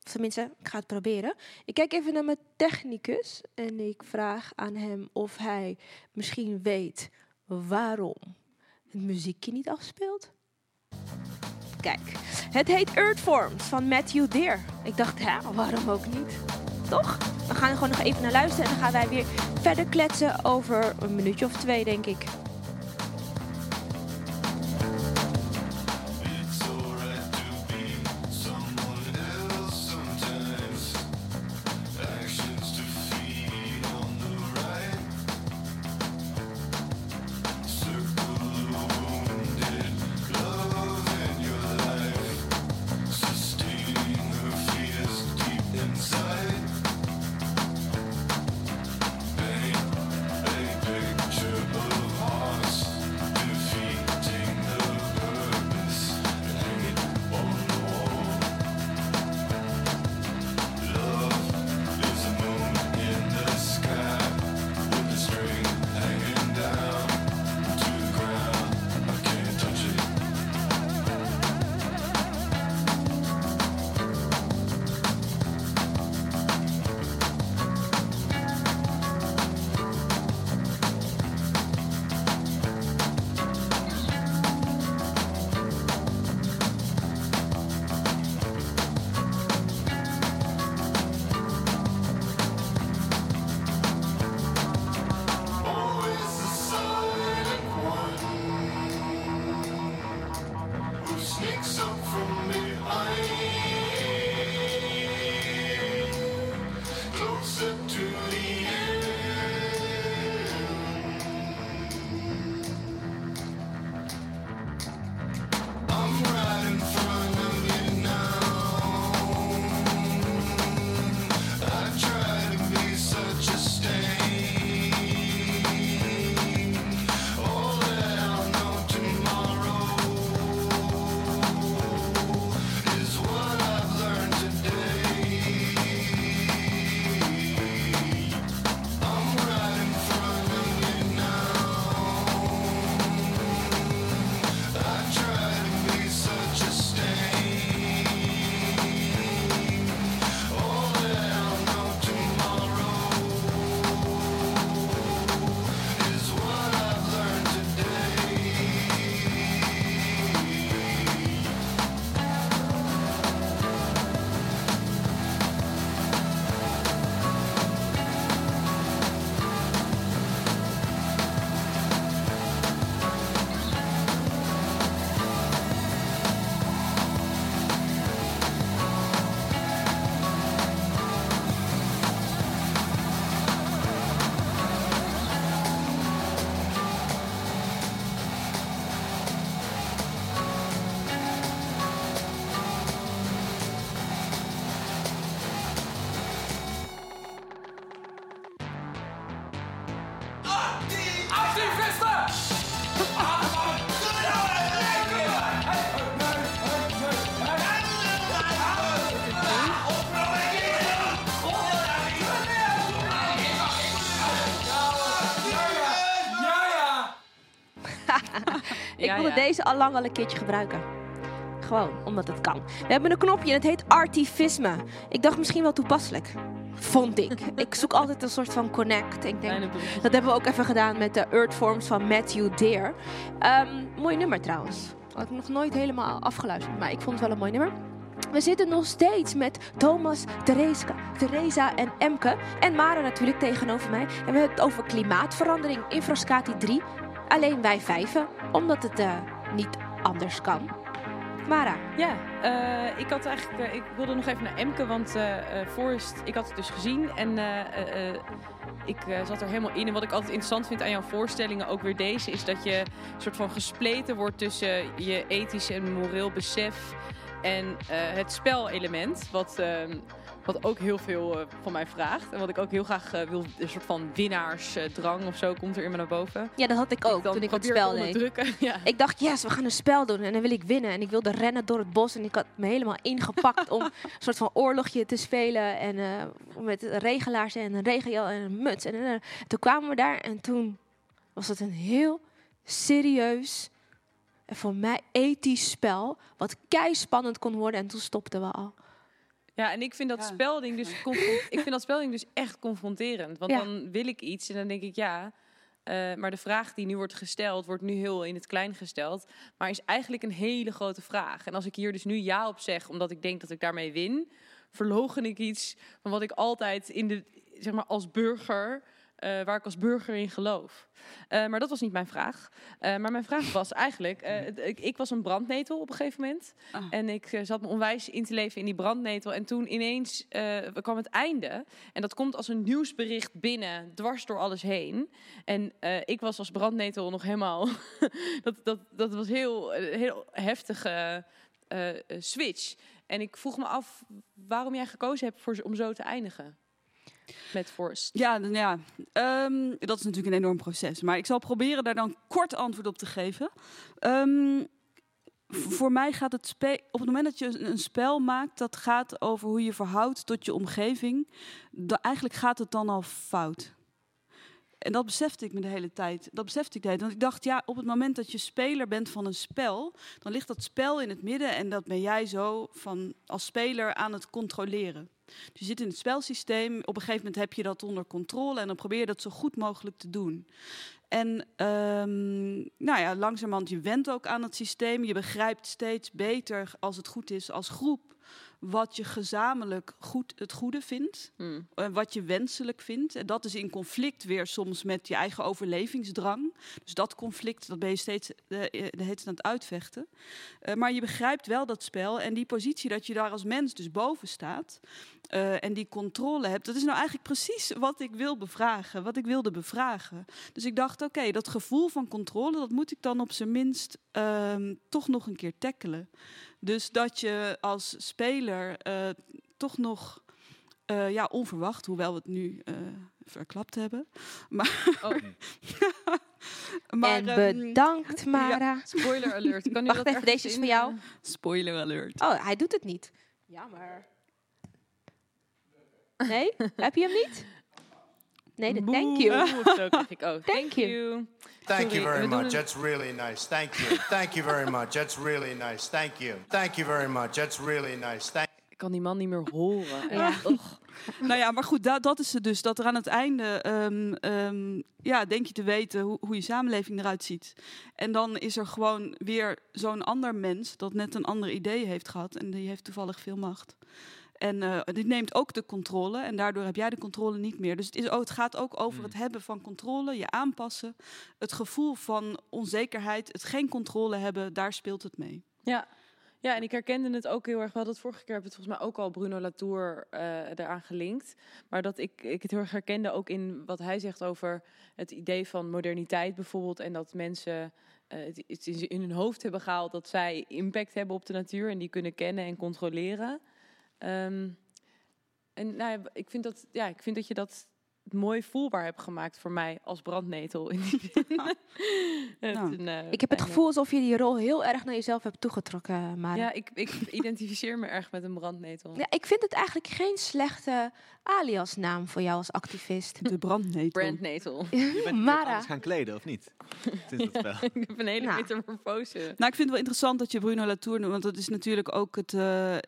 Of tenminste, ik ga het proberen. Ik kijk even naar mijn technicus en ik vraag aan hem of hij misschien weet waarom het muziekje niet afspeelt. Kijk, het heet Earthforms van Matthew Deer. Ik dacht, ja, waarom ook niet? Toch? We gaan er gewoon nog even naar luisteren en dan gaan wij weer verder kletsen over een minuutje of twee, denk ik. Ik wilde deze al lang al een keertje gebruiken. Gewoon, omdat het kan. We hebben een knopje en het heet Artivisme. Ik dacht misschien wel toepasselijk. Vond ik. ik zoek altijd een soort van connect. Ik denk, dat hebben we ook even gedaan met de Earthforms van Matthew Deer. Ehm, mooi nummer trouwens. Had ik nog nooit helemaal afgeluisterd, maar ik vond het wel een mooi nummer. We zitten nog steeds met Thomas, Thereska, Theresa en Emke. En Mara natuurlijk tegenover mij. En we hebben het over klimaatverandering in Frascati 3. Alleen wij vijven, omdat het eh, niet anders kan. Mara, Ja, eh, ik had eigenlijk, eh, ik wilde nog even naar Emke, want eh, Forrest, ik had het dus gezien en ik zat er helemaal in. En wat ik altijd interessant vind aan jouw voorstellingen, ook weer deze, is dat je soort van gespleten wordt tussen je ethisch en moreel besef en het spelelement, wat, ehm, wat ook heel veel eh, van mij vraagt. En wat ik ook heel graag eh, wil, een soort van winnaarsdrang of zo komt er in me naar boven. ja, dat had ik ook toen ik het spel deed. Ja. Ik dacht, yes, we gaan een spel doen en dan wil ik winnen. En ik wilde rennen door het bos en ik had me helemaal ingepakt om een soort van oorlogje te spelen. En eh, met regelaars en een regenjel en een muts. En toen kwamen we daar en toen was het een heel serieus en voor mij ethisch spel. Wat kei spannend kon worden en toen stopten we al. Ja, en ik vind dat Ja. spelding dus ik vind dat spelding dus echt confronterend. Want Ja. dan wil ik iets en dan denk ik ja. eh, maar de vraag die nu wordt gesteld, wordt nu heel in het klein gesteld. Maar is eigenlijk een hele grote vraag. En als ik hier dus nu ja op zeg, omdat ik denk dat ik daarmee win, verlogen ik iets van wat ik altijd in de, zeg maar, als burger, eh, waar ik als burger in geloof. Eh, maar dat was niet mijn vraag. Eh, maar mijn vraag was eigenlijk, ik, ik was een brandnetel op een gegeven moment. Ah. En ik zat me onwijs in te leven in die brandnetel. En toen ineens kwam het einde. En dat komt als een nieuwsbericht binnen, dwars door alles heen. En ik was als brandnetel nog helemaal... dat, dat, dat was heel, heel heftige switch. En ik vroeg me af waarom jij gekozen hebt voor, om zo te eindigen. Met Forst. Ja, ja. Ehm, dat is natuurlijk een enorm proces. Maar ik zal proberen daar dan kort antwoord op te geven. Ehm, voor mij gaat het op het moment dat je een- spel maakt, dat gaat over hoe je verhoudt tot je omgeving. Eigenlijk gaat het dan al fout. En dat besefte ik me de hele tijd. Dat besefte ik de. Want ik dacht, ja, op het moment dat je speler bent van een spel, dan ligt dat spel in het midden en dat ben jij zo van als speler aan het controleren. Dus je zit in het spelsysteem. Op een gegeven moment heb je dat onder controle en dan probeer je dat zo goed mogelijk te doen. En ehm, nou ja, langzamerhand, je went ook aan het systeem. Je begrijpt steeds beter, als het goed is, als groep, wat je gezamenlijk goed, het goede vindt. Hmm. eh, wat je wenselijk vindt. En dat is in conflict weer soms met je eigen overlevingsdrang. Dus dat conflict, dat ben je steeds eh, de hele tijd aan het uitvechten. Eh, maar je begrijpt wel dat spel en die positie dat je daar als mens dus boven staat. eh, en die controle hebt. Dat is nou eigenlijk precies wat ik wil bevragen, wat ik wilde bevragen. Dus ik dacht, oké, dat gevoel van controle, dat moet ik dan op zijn minst ehm, toch nog een keer tackelen. Dus dat je als speler eh, toch nog, eh, ja, onverwacht, hoewel we het nu eh, verklapt hebben. Maar, Oh. maar en ehm, bedankt, Mara. Spoiler alert. Kan u Wacht dat even, deze is voor jou. spoiler alert. Oh, hij doet het niet. Jammer. Nee? Heb je hem niet? Nee, de thank you. Zo ik. Thank, you. Thank you very much. That's really nice. Thank you. Thank you very much. That's really nice. Thank you. Thank you very much. That's really nice. Thank Ik kan die man niet meer horen. Ja. Nou ja, maar goed, da- dat is het dus. Dat er aan het einde, ehm, ehm, ja, denk je te weten hoe, hoe je samenleving eruit ziet. En dan is er gewoon weer zo'n ander mens dat net een ander idee heeft gehad. En die heeft toevallig veel macht. En eh, die neemt ook de controle en daardoor heb jij de controle niet meer. Dus het, is, het gaat ook over het hebben van controle, je aanpassen. Het gevoel van onzekerheid, het geen controle hebben, daar speelt het mee. Ja. ja, en ik herkende het ook heel erg wel. Dat vorige keer heb het volgens mij ook al Bruno Latour eh eraan gelinkt. Maar dat ik, ik het heel erg herkende ook in wat hij zegt over het idee van moderniteit bijvoorbeeld. En dat mensen eh, het, in hun hoofd hebben gehaald dat zij impact hebben op de natuur. En die kunnen kennen en controleren. Ehm, en nou ja, ik, vind dat, ja, ik vind dat je dat mooi voelbaar hebt gemaakt voor mij als brandnetel. In die Nou, een, eh, Ik heb het gevoel alsof je die rol heel erg naar jezelf hebt toegetrokken, Mara. Ja, ik, ik identificeer me erg met een brandnetel. Ja, ik vind het eigenlijk geen slechte aliasnaam voor jou als activist. De brandnetel. Brandnetel. Je bent je Mara. anders gaan kleden, of niet? Sinds het spel. ik heb een hele Nou. metamorfose. Nou, ik vind het wel interessant dat je Bruno Latour noemt, want dat is natuurlijk ook het. eh, eh,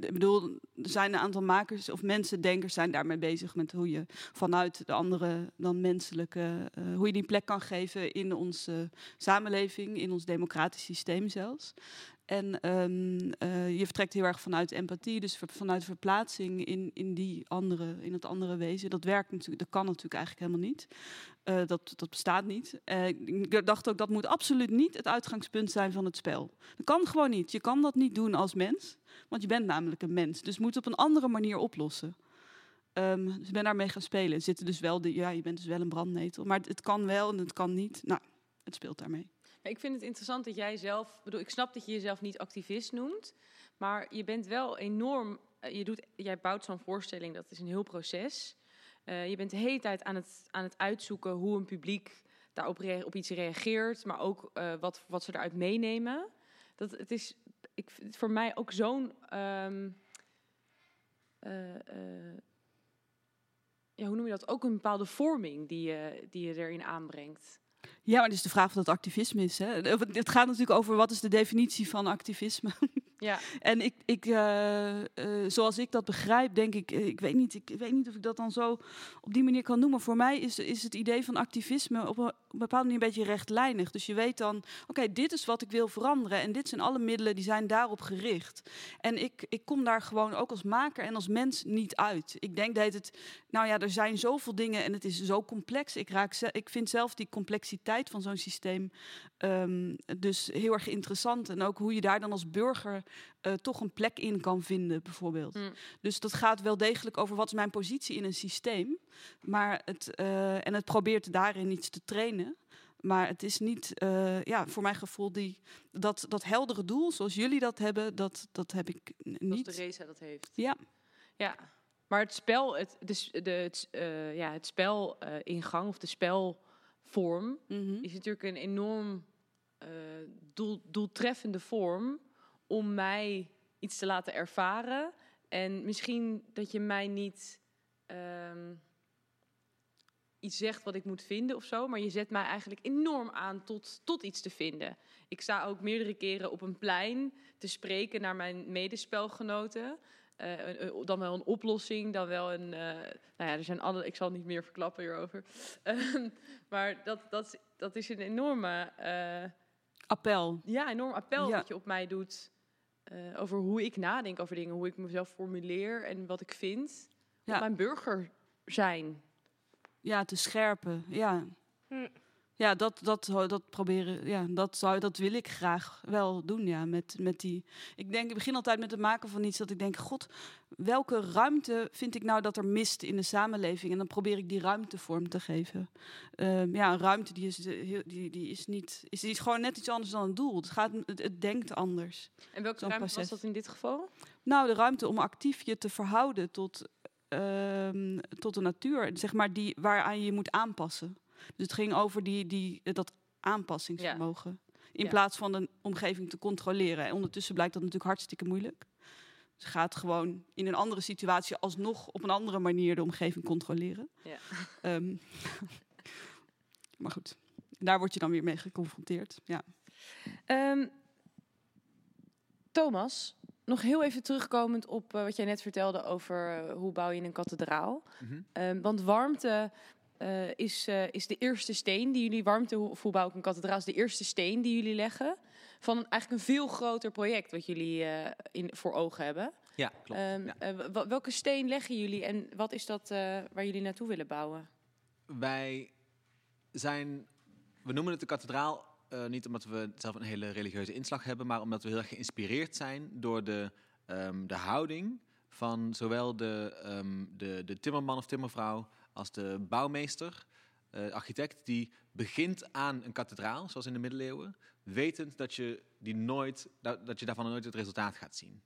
ik bedoel, er zijn een aantal makers of mensen, denkers, zijn daarmee bezig met hoe je vanuit de andere dan menselijke, eh, hoe je die plek kan geven in onze samenleving, in ons democratisch systeem zelfs. En ehm, eh, je vertrekt heel erg vanuit empathie, dus vanuit verplaatsing in, in die andere, in het andere wezen. Dat werkt natuurlijk, dat kan natuurlijk eigenlijk helemaal niet. Eh, dat, dat bestaat niet. Eh, ik dacht ook dat moet absoluut niet het uitgangspunt zijn van het spel. Dat kan gewoon niet. Je kan dat niet doen als mens, want je bent namelijk een mens. Dus moet het op een andere manier oplossen. Ehm, dus ik ben daarmee gaan spelen. Zitten dus wel de, ja, je bent dus wel een brandnetel, maar het kan wel en het kan niet. Nou, het speelt daarmee. Ik vind het interessant dat jij zelf, bedoel, ik snap dat je jezelf niet activist noemt, maar je bent wel enorm, eh, je doet, jij bouwt zo'n voorstelling, dat is een heel proces. Eh, je bent de hele tijd aan het, aan het uitzoeken hoe een publiek daarop op iets reageert, maar ook eh, wat, wat ze eruit meenemen. Dat, het is ik, voor mij ook zo'n. ehm, eh, eh, ja, hoe noem je dat? Ook een bepaalde vorming die je, die je erin aanbrengt. Ja, maar het is de vraag of dat activisme is. Hè? Het gaat natuurlijk over wat is de definitie van activisme. Ja. En ik, ik, eh, eh, zoals ik dat begrijp, denk ik, eh, ik weet, niet, ik weet niet of ik dat dan zo op die manier kan noemen. Voor mij is, is het idee van activisme op een, op een bepaalde manier een beetje rechtlijnig. Dus je weet dan, oké, dit is wat ik wil veranderen. En dit zijn alle middelen die zijn daarop gericht. En ik, ik kom daar gewoon ook als maker en als mens niet uit. Ik denk dat het, nou ja, er zijn zoveel dingen en het is zo complex. Ik, raak, ik vind zelf die complexiteit van zo'n systeem ehm, dus heel erg interessant. En ook hoe je daar dan als burger eh, toch een plek in kan vinden, bijvoorbeeld. Mm. Dus dat gaat wel degelijk over wat is mijn positie in een systeem. Maar het, eh, en het probeert daarin iets te trainen. Maar het is niet, eh, ja, voor mijn gevoel, die, dat, dat heldere doel zoals jullie dat hebben, dat, dat heb ik niet. Zoals de Reza dat heeft. Ja. Ja, maar het spel, het, dus de, het, ja, het spel ingang of de spelvorm Mhm. is natuurlijk een enorm doel, doeltreffende vorm om mij iets te laten ervaren. En misschien dat je mij niet ehm, iets zegt wat ik moet vinden of zo, maar je zet mij eigenlijk enorm aan tot, tot iets te vinden. Ik sta ook meerdere keren op een plein te spreken naar mijn medespelgenoten. Eh, dan wel een oplossing, dan wel een. eh, nou ja, er zijn alle. Ik zal niet meer verklappen hierover. Ehm, maar dat, dat, dat is een enorme. eh, Appel. ja, enorm appel Ja. dat je op mij doet. Eh, over hoe ik nadenk over dingen, hoe ik mezelf formuleer en wat ik vind. Ja. Mijn burger zijn. Ja, te scherpen. Ja, Hm. Ja dat, dat, dat proberen. Ja, dat, zou, dat wil ik graag wel doen. Ja, met, met die. Ik denk, ik begin altijd met het maken van iets dat ik denk: God, welke ruimte vind ik nou dat er mist in de samenleving? En dan probeer ik die ruimte vorm te geven. Ehm, ja, een ruimte die is, eh, die, die is niet. Is, die is gewoon net iets anders dan een doel. Het, gaat, het, het denkt anders. En welke ruimte was proces. dat in dit geval? Nou, de ruimte om actief je te verhouden tot, ehm, tot de natuur, zeg maar, die, waaraan je je moet aanpassen. Dus het ging over die, die, dat aanpassingsvermogen. In Ja. plaats van de omgeving te controleren. En ondertussen blijkt dat natuurlijk hartstikke moeilijk. Dus gaat gewoon in een andere situatie alsnog op een andere manier de omgeving controleren. Ja. Ehm, maar goed, daar word je dan weer mee geconfronteerd. Ja. Ehm, Thomas, nog heel even terugkomend op eh, wat jij net vertelde over eh, hoe bouw je een kathedraal. Ehm, want warmte eh, is, eh, is de eerste steen die jullie, warmte hoe, of hoe bouw ik een kathedraal, is de eerste steen die jullie leggen. Van een, eigenlijk een veel groter project wat jullie eh, in, voor ogen hebben. Ja, klopt. Ehm, Ja. eh, welke steen leggen jullie en wat is dat waar jullie naartoe willen bouwen? Wij zijn, we noemen het de kathedraal, niet omdat we zelf een hele religieuze inslag hebben, maar omdat we heel erg geïnspireerd zijn door de, ehm, de houding van zowel de, ehm, de, de timmerman of timmervrouw als de bouwmeester, eh, architect, die begint aan een kathedraal, zoals in de middeleeuwen, wetend dat je, die nooit, dat, dat je daarvan nooit het resultaat gaat zien.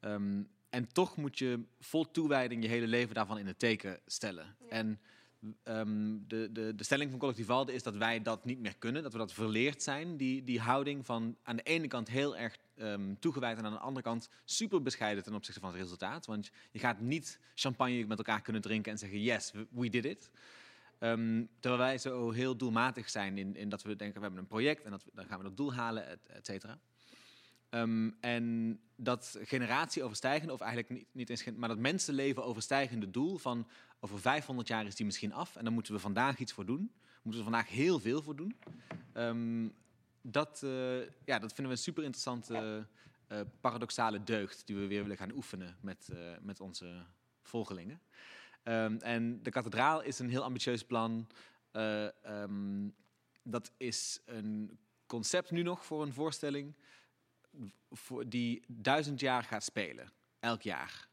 Ehm, en toch moet je vol toewijding je hele leven daarvan in het teken stellen. En ehm, de, de, de stelling van Collectief Walden is dat wij dat niet meer kunnen. Dat we dat verleerd zijn, die, die houding van aan de ene kant heel erg ehm, toegewijd... en aan de andere kant super bescheiden ten opzichte van het resultaat. Want je gaat niet champagne met elkaar kunnen drinken en zeggen... yes, we did it. Ehm, terwijl wij zo heel doelmatig zijn in, in dat we denken... we hebben een project en dat dan gaan we dat doel halen, et cetera. Ehm, en dat generatieoverstijgende, of eigenlijk niet, niet eens, maar dat mensenleven overstijgende doel van over 500 jaar is die misschien af en dan moeten we vandaag iets voor doen. Moeten we vandaag heel veel voor doen. Ehm, dat, uh, ja, dat vinden we een super interessante uh, paradoxale deugd die we weer willen gaan oefenen met, uh, met onze volgelingen. Um, en de kathedraal is een heel ambitieus plan. Dat is een concept nu nog voor een voorstelling voor die duizend jaar gaat spelen, elk jaar.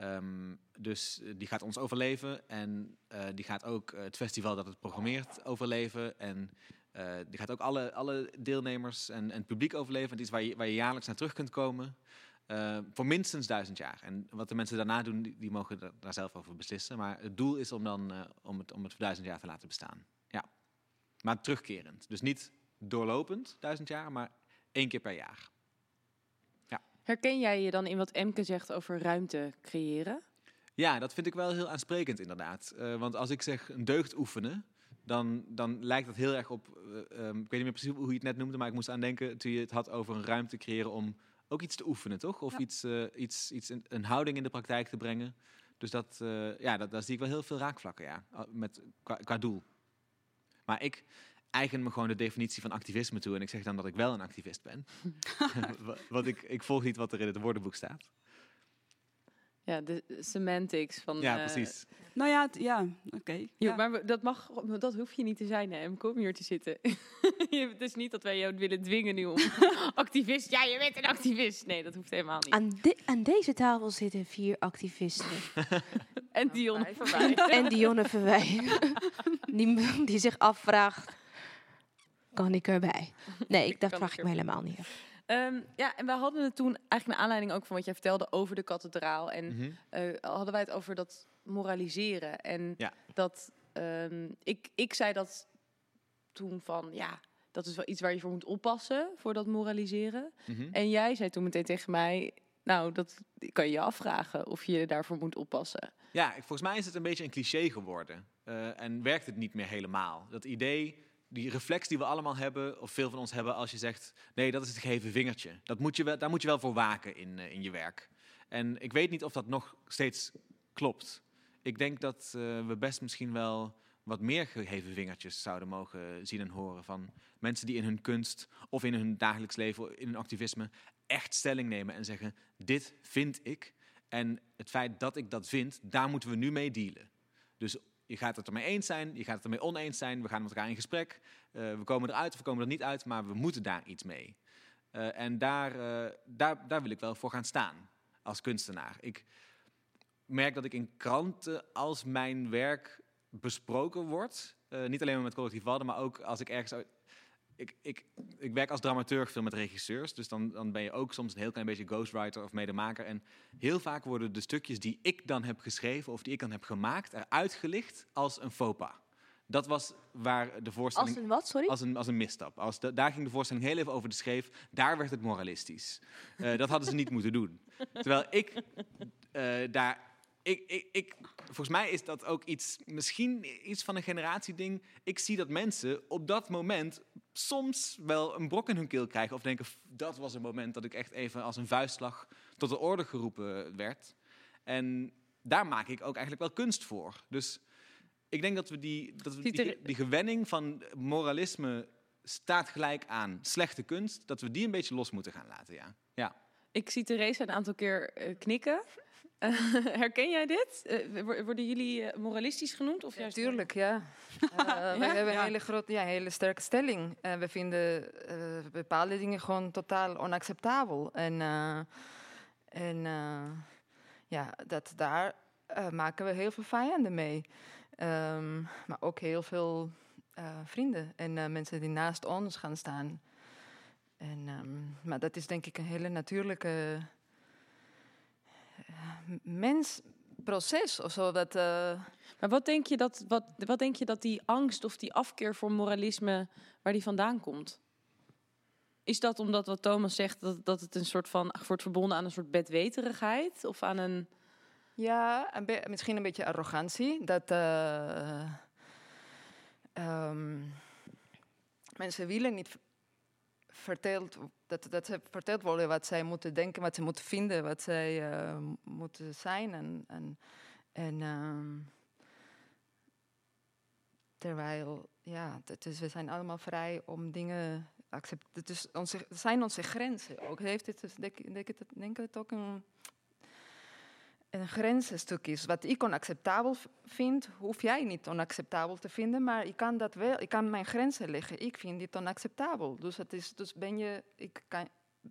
Um, dus die gaat ons overleven en uh, die gaat ook het festival dat het programmeert overleven. En uh, die gaat ook alle, alle deelnemers en, en het publiek overleven. Het is waar je, waar je jaarlijks naar terug kunt komen. Voor minstens duizend jaar. En wat de mensen daarna doen, die, mogen da daar zelf over beslissen. Maar het doel is om, dan, om, het, om het voor duizend jaar te laten bestaan. Ja. Maar terugkerend. Dus niet doorlopend duizend jaar, maar één keer per jaar. Herken jij je dan in wat Emke zegt over ruimte creëren? Ja, dat vind ik wel heel aansprekend inderdaad. Uh, want als ik zeg een deugd oefenen, dan, dan lijkt dat heel erg op... Uh, um, ik weet niet meer precies hoe je het net noemde, maar ik moest aan denken toen je het had over een ruimte creëren om ook iets te oefenen, toch? Of ja. iets, uh, iets, iets een, een, houding in de praktijk te brengen. Dus dat, ja, dat, daar zie ik wel heel veel raakvlakken, ja, met, qua, qua doel. Maar ik, eigen me gewoon de definitie van activisme toe. En ik zeg dan dat ik wel een activist ben. Want ik, ik volg niet wat er in het woordenboek staat. Ja, de semantics van... Ja, precies. Uh, nou ja, ja, oké. Okay. Ja. Maar dat, mag, dat hoef je niet te zijn, hè, om kom hier te zitten. het is niet dat wij jou willen dwingen nu om activist... Ja, je bent een activist. Nee, dat hoeft helemaal niet. Aan, de, aan deze tafel zitten vier activisten. en Dionne Verwij. en Dionne Verwij. die, die zich afvraagt kan ik erbij? Nee, ik, dat vraag ik, ik me helemaal niet af. Um, ja, en we hadden het toen eigenlijk naar aanleiding ook van wat jij vertelde over de kathedraal. En mm -hmm. uh, hadden wij het over dat moraliseren. En ja. dat um, ik, ik zei dat toen van ja, dat is wel iets waar je voor moet oppassen voor dat moraliseren. Mhm. Mm -hmm. En jij zei toen meteen tegen mij. Nou, dat kan je je afvragen of je daarvoor moet oppassen. Ja, volgens mij is het een beetje een cliché geworden. Uh, en werkt het niet meer helemaal. Dat idee die reflex die we allemaal hebben, of veel van ons hebben, als je zegt: nee, dat is het gegeven vingertje. Dat moet je wel, daar moet je wel voor waken in, uh, in je werk. En ik weet niet of dat nog steeds klopt. Ik denk dat uh, we best misschien wel wat meer gegeven vingertjes zouden mogen zien en horen van mensen die in hun kunst of in hun dagelijks leven, in hun activisme, echt stelling nemen en zeggen: dit vind ik. En het feit dat ik dat vind, daar moeten we nu mee dealen. Dus je gaat het ermee eens zijn, je gaat het ermee oneens zijn. We gaan met elkaar in gesprek. Uh, we komen eruit of we komen er niet uit, maar we moeten daar iets mee. Uh, en daar, uh, daar, daar wil ik wel voor gaan staan als kunstenaar. Ik merk dat ik in kranten, als mijn werk besproken wordt, niet alleen maar met collectief Walden, maar ook als ik ergens ik, ik, ik werk als dramaturg veel met regisseurs. Dus dan, dan ben je ook soms een heel klein beetje ghostwriter of medemaker. En heel vaak worden de stukjes die ik dan heb geschreven of die ik dan heb gemaakt, eruit gelicht als een faux pas. Dat was waar de voorstelling... Als een wat, sorry? Als een, als een misstap. Als de, daar ging de voorstelling heel even over de scheef. Daar werd het moralistisch. Uh, dat hadden ze niet moeten doen. Terwijl ik uh, daar... Ik, ik, ik, volgens mij is dat ook iets, misschien iets van een generatieding. Ik zie dat mensen op dat moment soms wel een brok in hun keel krijgen. Of denken, dat was een moment dat ik echt even als een vuistslag tot de orde geroepen werd. En daar maak ik ook eigenlijk wel kunst voor. Dus ik denk dat we die, dat we die, die gewenning van moralisme staat gelijk aan slechte kunst, dat we die een beetje los moeten gaan laten, ja. ja. Ik zie Therese een aantal keer uh, knikken. Uh, herken jij dit? Uh, worden jullie uh, moralistisch genoemd? Of ja, tuurlijk, ja. ja. We hebben een hele, grote, ja, hele sterke stelling. we vinden bepaalde dingen gewoon totaal onacceptabel. En, en ja, dat, daar maken we heel veel vijanden mee. Um, maar ook heel veel vrienden en mensen die naast ons gaan staan. En, um, maar dat is denk ik een hele natuurlijke mens proces of zo. Dat, uh... Maar wat denk, je dat, wat, wat denk je dat die angst of die afkeer voor moralisme, waar die vandaan komt? Is dat omdat wat Thomas zegt, dat, dat het een soort van wordt verbonden aan een soort bedweterigheid? Of aan een. Ja, een misschien een beetje arrogantie. Dat uh, um, mensen willen niet verteld, dat, dat ze verteld worden wat zij moeten denken, wat ze moeten vinden, wat zij uh, moeten zijn. En, en, en um, terwijl, ja, is, we zijn allemaal vrij om dingen accepteren. Is onze, zijn onze grenzen ook. Heeft het, denk, denk, het, denk het ook een een grensenstuk is. Wat ik onacceptabel vind, hoef jij niet onacceptabel te vinden, maar ik kan dat wel. Ik kan mijn grenzen leggen. Ik vind dit onacceptabel. Dus, het is, dus ben je, ik kan,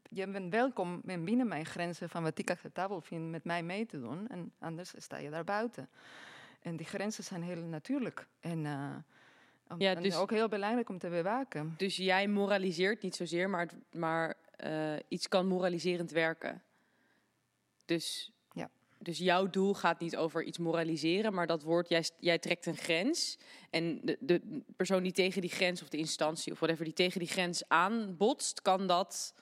je bent welkom binnen mijn grenzen van wat ik acceptabel vind met mij mee te doen. En anders sta je daar buiten. En die grenzen zijn heel natuurlijk. En, uh, ja, dus, ook heel belangrijk om te bewaken. Dus jij moraliseert niet zozeer, maar, maar uh, iets kan moraliserend werken. Dus dus jouw doel gaat niet over iets moraliseren, maar dat woord, jij, jij trekt een grens. En de, de persoon die tegen die grens, of de instantie of whatever, die tegen die grens aanbotst, kan, dat,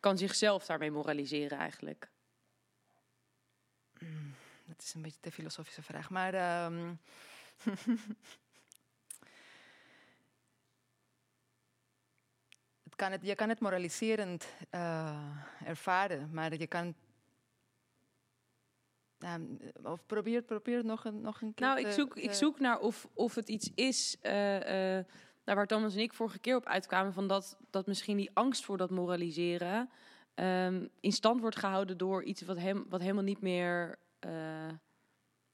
kan zichzelf daarmee moraliseren eigenlijk. Mm, dat is een beetje te filosofische vraag, maar. Um... het kan het, je kan het moraliserend uh, ervaren, maar je kan nou, of probeer, probeer nog een, nog een keer. Nou, ik zoek, ik zoek naar of, of het iets is uh, uh, waar Thomas en ik vorige keer op uitkwamen. Van dat, dat misschien die angst voor dat moraliseren um, in stand wordt gehouden door iets wat, hem, wat helemaal niet meer uh,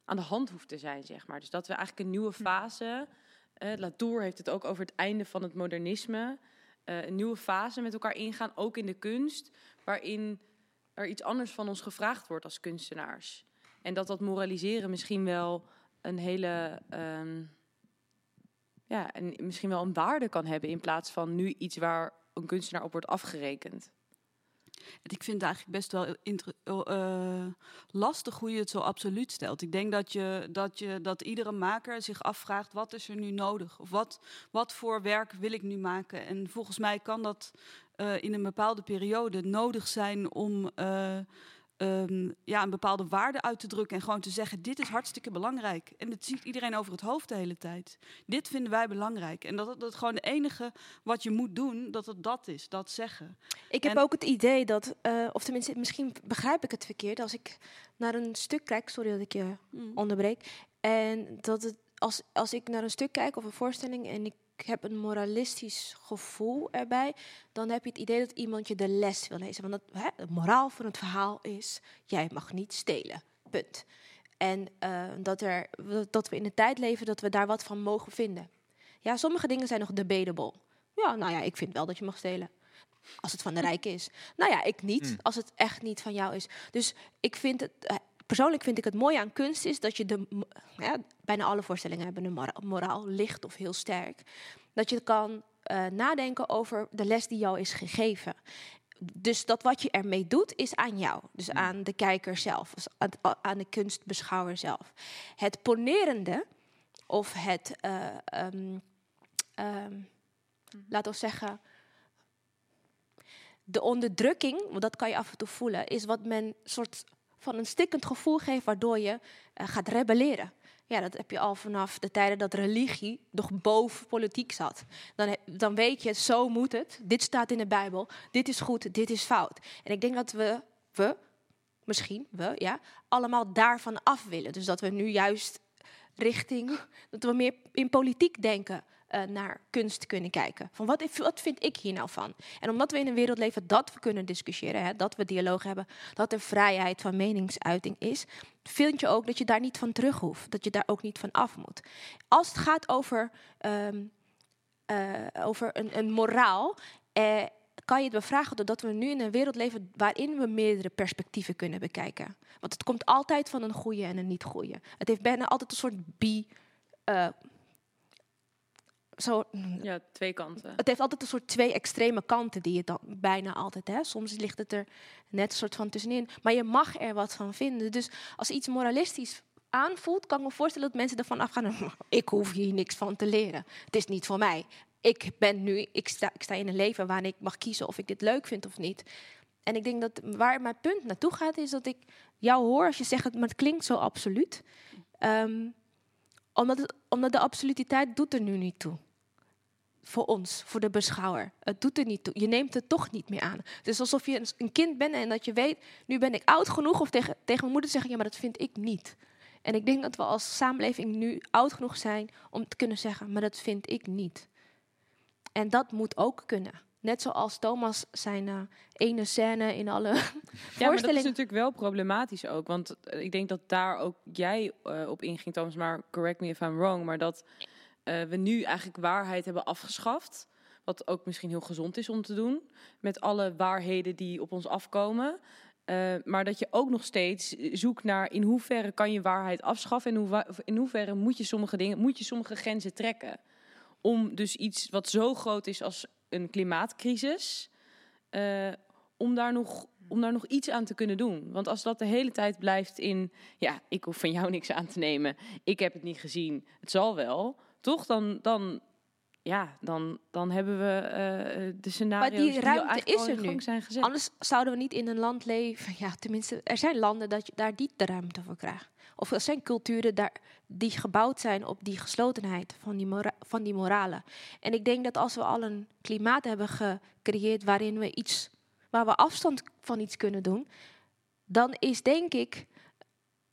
aan de hand hoeft te zijn, zeg maar. Dus dat we eigenlijk een nieuwe hm. fase. Uh, Latour heeft het ook over het einde van het modernisme. een nieuwe fase met elkaar ingaan, ook in de kunst, waarin er iets anders van ons gevraagd wordt als kunstenaars. En dat dat moraliseren misschien wel een hele. Um, ja, en misschien wel een waarde kan hebben in plaats van nu iets waar een kunstenaar op wordt afgerekend. Ik vind het eigenlijk best wel uh, lastig hoe je het zo absoluut stelt. Ik denk dat, je, dat, je, dat iedere maker zich afvraagt: wat is er nu nodig? Of wat, wat voor werk wil ik nu maken? En volgens mij kan dat uh, in een bepaalde periode nodig zijn om. Uh, um, ja, een bepaalde waarde uit te drukken en gewoon te zeggen: dit is hartstikke belangrijk. En dat ziet iedereen over het hoofd de hele tijd. Dit vinden wij belangrijk. En dat dat gewoon de enige wat je moet doen, dat het dat is, dat zeggen. Ik heb ook het idee dat, uh, of tenminste, misschien begrijp ik het verkeerd, als ik naar een stuk kijk, sorry dat ik je mm. onderbreek, en dat het als, als ik naar een stuk kijk of een voorstelling en ik heb een moralistisch gevoel erbij, dan heb je het idee dat iemand je de les wil lezen. Want dat, hè, het moraal van het verhaal is: jij mag niet stelen. Punt. En uh, dat, er, dat we in een tijd leven dat we daar wat van mogen vinden. Ja, sommige dingen zijn nog debatable. Ja, nou ja, ik vind wel dat je mag stelen. Als het van de rijk is. Nou ja, ik niet. Hmm. Als het echt niet van jou is. Dus ik vind het, eh, persoonlijk vind ik het mooie aan kunst is dat je de. Ja, bijna alle voorstellingen hebben een moraal, licht of heel sterk. Dat je kan uh, nadenken over de les die jou is gegeven. Dus dat wat je ermee doet, is aan jou. Dus mm. aan de kijker zelf, dus aan de kunstbeschouwer zelf. Het ponerende of het, uh, um, um, laten we zeggen, de onderdrukking, want dat kan je af en toe voelen, is wat men soort van een stikkend gevoel geeft waardoor je uh, gaat rebelleren. Ja, dat heb je al vanaf de tijden dat religie nog boven politiek zat. Dan, dan weet je, zo moet het. Dit staat in de Bijbel. Dit is goed, dit is fout. En ik denk dat we, we misschien, we, ja, allemaal daarvan af willen. Dus dat we nu juist richting, dat we meer in politiek denken. Uh, naar kunst kunnen kijken. Van wat, wat, vind ik hier nou van? En omdat we in een wereld leven dat we kunnen discussiëren, hè, dat we dialoog hebben, dat er vrijheid van meningsuiting is, vind je ook dat je daar niet van terug hoeft. Dat je daar ook niet van af moet. Als het gaat over, um, uh, over een, een moraal. Eh, kan je het bevragen doordat we nu in een wereld leven waarin we meerdere perspectieven kunnen bekijken. Want het komt altijd van een goede en een niet goede. Het heeft bijna altijd een soort bi. Uh, zo, ja, twee kanten. Het heeft altijd een soort twee extreme kanten die je dan bijna altijd. Hè? Soms ligt het er net een soort van tussenin. Maar je mag er wat van vinden. Dus als iets moralistisch aanvoelt, kan ik me voorstellen dat mensen ervan afgaan. Ik hoef hier niks van te leren. Het is niet voor mij. Ik ben nu, ik sta, ik sta in een leven waarin ik mag kiezen of ik dit leuk vind of niet. En ik denk dat waar mijn punt naartoe gaat, is dat ik jou hoor als je zegt, maar het klinkt zo absoluut. Ehm, omdat, het, omdat de absolutiteit doet er nu niet toe. Voor ons, voor de beschouwer. Het doet er niet toe. Je neemt het toch niet meer aan. Het is alsof je een kind bent en dat je weet, nu ben ik oud genoeg. Of tegen, tegen mijn moeder zeggen, ja, maar dat vind ik niet. En ik denk dat we als samenleving nu oud genoeg zijn om te kunnen zeggen, maar dat vind ik niet. En dat moet ook kunnen. Net zoals Thomas zijn uh, ene scène in alle ja, voorstellingen. maar dat is natuurlijk wel problematisch ook. Want eh, ik denk dat daar ook jij uh, op inging, Thomas. Maar correct me if I'm wrong. Maar dat uh, we nu eigenlijk waarheid hebben afgeschaft. Wat ook misschien heel gezond is om te doen. Met alle waarheden die op ons afkomen. Uh, maar dat je ook nog steeds zoekt naar in hoeverre kan je waarheid afschaffen. En in hoeverre moet je sommige dingen, moet je sommige grenzen trekken. Om dus iets wat zo groot is als een klimaatcrisis, uh, om, daar nog, om daar nog iets aan te kunnen doen. Want als dat de hele tijd blijft in, ja, ik hoef van jou niks aan te nemen, ik heb het niet gezien, het zal wel, toch? Dan, dan, ja, dan, dan hebben we uh, de scenario's maar die ruimte die is er nu. Zijn gezet. Anders zouden we niet in een land leven. Ja, tenminste, er zijn landen dat je daar niet de ruimte voor krijgt. Of er zijn culturen daar, die gebouwd zijn op die geslotenheid van die, mora van die moralen. En ik denk dat als we al een klimaat hebben gecreëerd waarin we iets, waar we afstand van iets kunnen doen, dan is denk ik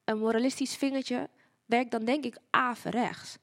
een moralistisch vingertje werkt dan denk ik averechts.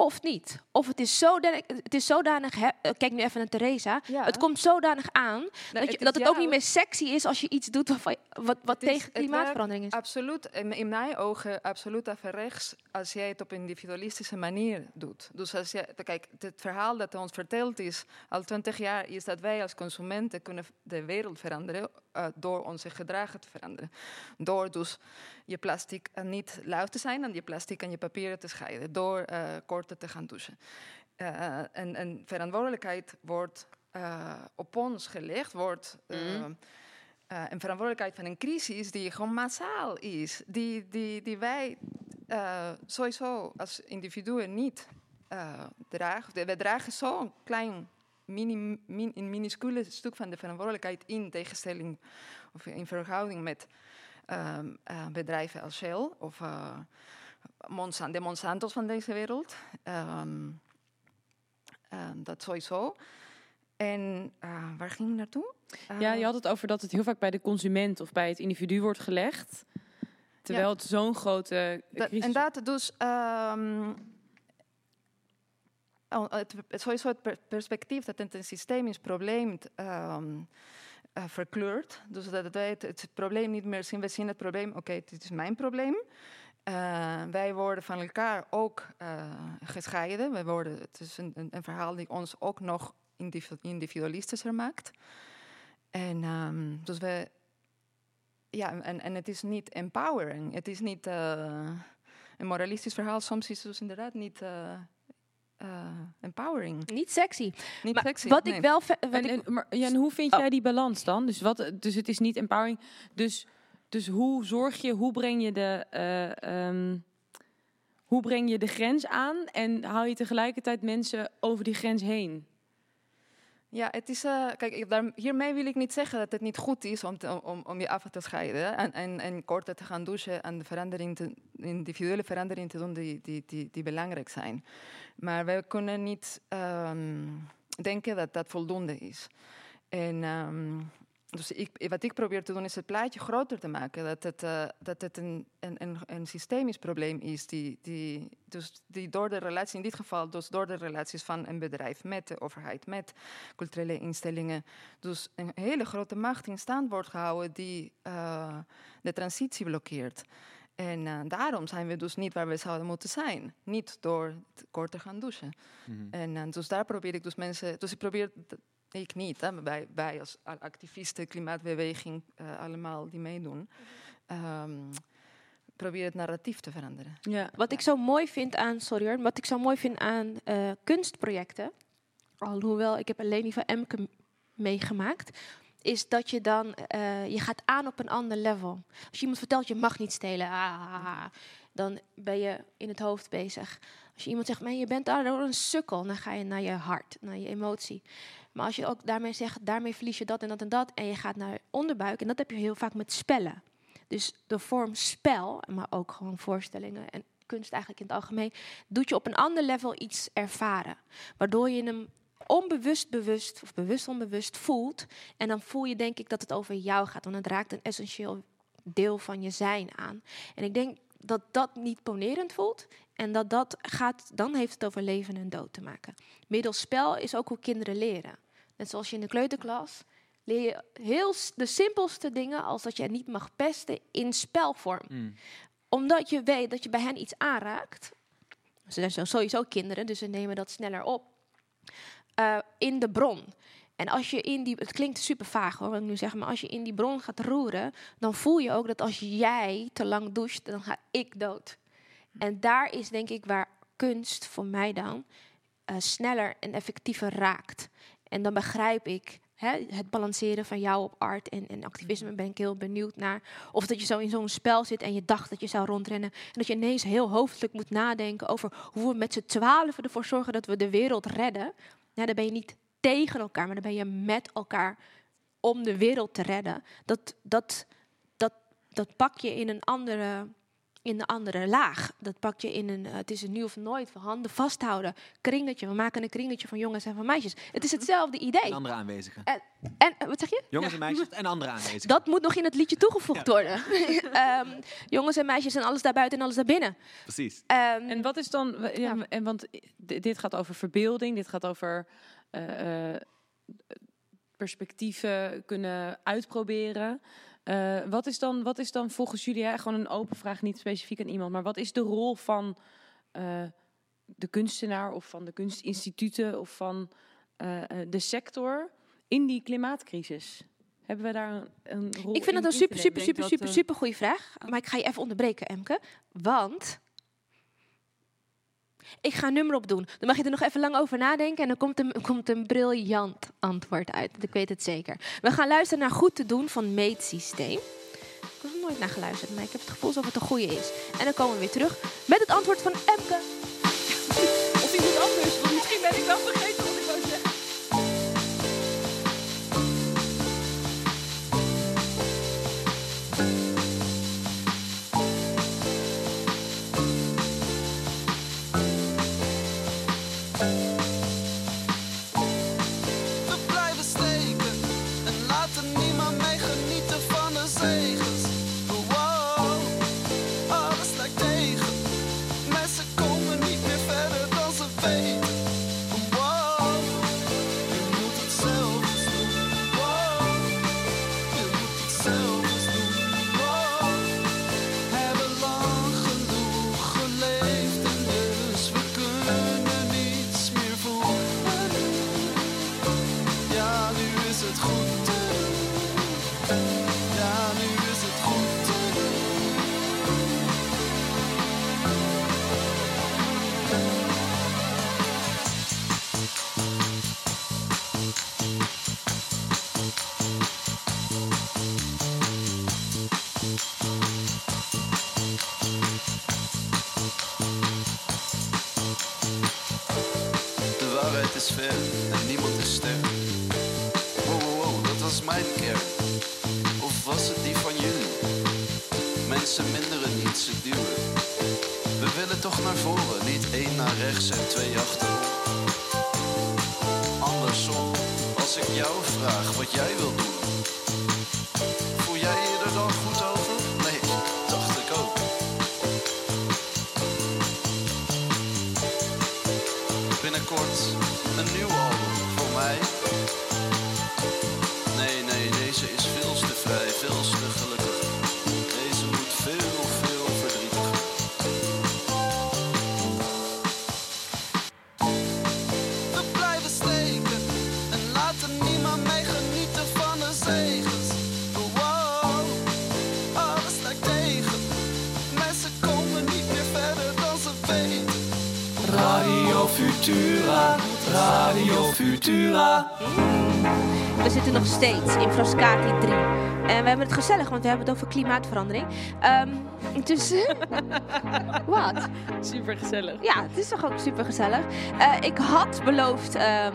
Of niet. Of het is zodanig, het is zodanig he, kijk nu even naar Theresa. Ja. Het komt zodanig aan nou, dat, je, het, dat het ook niet meer sexy is als je iets doet wat, wat, wat tegen is, klimaatverandering is. Absoluut. In, in, mijn ogen absoluut averechts als jij het op een individualistische manier doet. Dus als je, kijk, het verhaal dat ons verteld is al twintig jaar is dat wij als consumenten kunnen de wereld veranderen uh, door onze gedragen te veranderen. Door dus je plastic niet lauw te zijn en je plastic en je papieren te scheiden. Door uh, te gaan douchen. Uh, en, en, verantwoordelijkheid wordt op ons gelegd, wordt mm. een verantwoordelijkheid van een crisis die gewoon massaal is. Die, die, die wij sowieso als individuen niet dragen. We dragen zo'n klein mini, min, een minuscule stuk van de verantwoordelijkheid in tegenstelling of in verhouding met um, uh, bedrijven als Shell of uh, Monsanto, de Monsanto's van deze wereld. Um, um, dat sowieso. En uh, waar ging ik naartoe? ja, je had het over dat het heel vaak bij de consument of bij het individu wordt gelegd. Terwijl ja. het zo'n grote. crisis... Dat dus. Oh, het, het, sowieso het perspectief dat het een systemisch probleem um, uh, verkleurt. Dus dat wij het, het, probleem niet meer zien. We zien het probleem, oké, okay, dit is mijn probleem. Uh, wij worden van elkaar ook uh, gescheiden. Wij worden, het is een, een, een, verhaal die ons ook nog individualistischer maakt. En um, dus we, ja, en, en het is niet empowering. Het is niet een moralistisch verhaal. Soms is het dus inderdaad niet uh, empowering. Niet sexy. Niet maar sexy. Wat nee. ik wel. Wat en, ik, en, maar, ja, en hoe vind oh. jij die balans dan? Dus, wat, dus het is niet empowering. Dus, dus hoe zorg je, hoe breng je de. Uh, um, hoe breng je de grens aan en haal je tegelijkertijd mensen over die grens heen? Ja, het is. Uh, kijk, daar, hiermee wil ik niet zeggen dat het niet goed is om, om, om je af te scheiden en, en, en korter te gaan douchen en de verandering te, individuele veranderingen te doen die, die, die, belangrijk zijn. Maar we kunnen niet um, denken dat dat voldoende is. En um, dus ik, wat ik probeer te doen is het plaatje groter te maken. Dat het, uh, dat het een, een, een, systemisch probleem is. Die, die, dus die door de relatie, in dit geval dus door de relaties van een bedrijf met de overheid, met culturele instellingen. Dus een hele grote macht in stand wordt gehouden die uh, de transitie blokkeert. En uh, daarom zijn we dus niet waar we zouden moeten zijn. Niet door kort te gaan douchen. Mm -hmm. En dus daar probeer ik dus mensen... Dus ik probeer... Ik niet, hè, wij, wij als activisten, klimaatbeweging, uh, allemaal die meedoen. Um, probeer het narratief te veranderen. Ja. Wat ik zo mooi vind aan, sorry hoor, wat ik zo mooi vind aan kunstprojecten, alhoewel ik heb een Leni van Emke meegemaakt, is dat je dan, eh, je gaat aan op een ander level. Als je iemand vertelt, je mag niet stelen, ah, dan ben je in het hoofd bezig. Als je iemand zegt, man, je bent daardoor een sukkel, dan ga je naar je hart, naar je emotie. Maar als je ook daarmee zegt, daarmee verlies je dat en dat en dat, en je gaat naar onderbuik, en dat heb je heel vaak met spellen. Dus de vorm spel, maar ook gewoon voorstellingen en kunst eigenlijk in het algemeen, doet je op een ander level iets ervaren. Waardoor je hem onbewust bewust of bewust onbewust voelt. En dan voel je denk ik dat het over jou gaat, want het raakt een essentieel deel van je zijn aan. En ik denk dat dat niet ponerend voelt en dat dat gaat, dan heeft het over leven en dood te maken. Middels spel is ook hoe kinderen leren. Net zoals je in de kleuterklas leer je heel de simpelste dingen als dat je niet mag pesten in spelvorm. Mm. Omdat je weet dat je bij hen iets aanraakt. Ze zijn sowieso kinderen, dus ze nemen dat sneller op. Uh, in de bron. En als je in die, het klinkt super vaag hoor, wat ik nu zeg, maar als je in die bron gaat roeren, dan voel je ook dat als jij te lang doucht, dan ga ik dood. En daar is denk ik waar kunst voor mij dan uh, sneller en effectiever raakt. En dan begrijp ik hè, het balanceren van jou op art en, en activisme ben ik heel benieuwd naar. Of dat je zo in zo'n spel zit en je dacht dat je zou rondrennen. En dat je ineens heel hoofdelijk moet nadenken over hoe we met z'n twaalf ervoor zorgen dat we de wereld redden. Ja, dan ben je niet tegen elkaar, maar dan ben je met elkaar om de wereld te redden. Dat, dat, dat, dat pak je in een andere in een andere laag. Dat pak je in een, uh, het is een nu of nooit, van handen vasthouden, kringetje. We maken een kringetje van jongens en van meisjes. Het is hetzelfde idee. En andere aanwezigen. En, en wat zeg je? Jongens en meisjes en andere aanwezigen. Dat moet nog in het liedje toegevoegd ja. worden. um, jongens en meisjes en alles daarbuiten en alles daarbinnen. Precies. Um, en wat is dan, ja, ja. En, want dit gaat over verbeelding, dit gaat over uh, uh, perspectieven kunnen uitproberen. Uh, wat, is dan, wat is dan volgens jullie, hè, gewoon een open vraag, niet specifiek aan iemand, maar wat is de rol van uh, de kunstenaar of van de kunstinstituten of van uh, de sector in die klimaatcrisis? Hebben we daar een, rol Ik vind dat een super, super, super, super, super goede vraag. Maar ik ga je even onderbreken, Emke. Want ik ga een nummer opdoen. Dan mag je er nog even lang over nadenken en dan komt een, komt een briljant antwoord uit. Ik weet het zeker. We gaan luisteren naar Goed te doen van Meetsysteem. Ik heb er nooit naar geluisterd, maar ik heb het gevoel alsof het een goede is. En dan komen we weer terug met het antwoord van Emke. Zitten nog steeds in Frascati 3. En we hebben het gezellig, want we hebben het over klimaatverandering. Ehm dus... Wat? Super gezellig. Ja, het is toch ook super gezellig. ik had beloofd... ehm,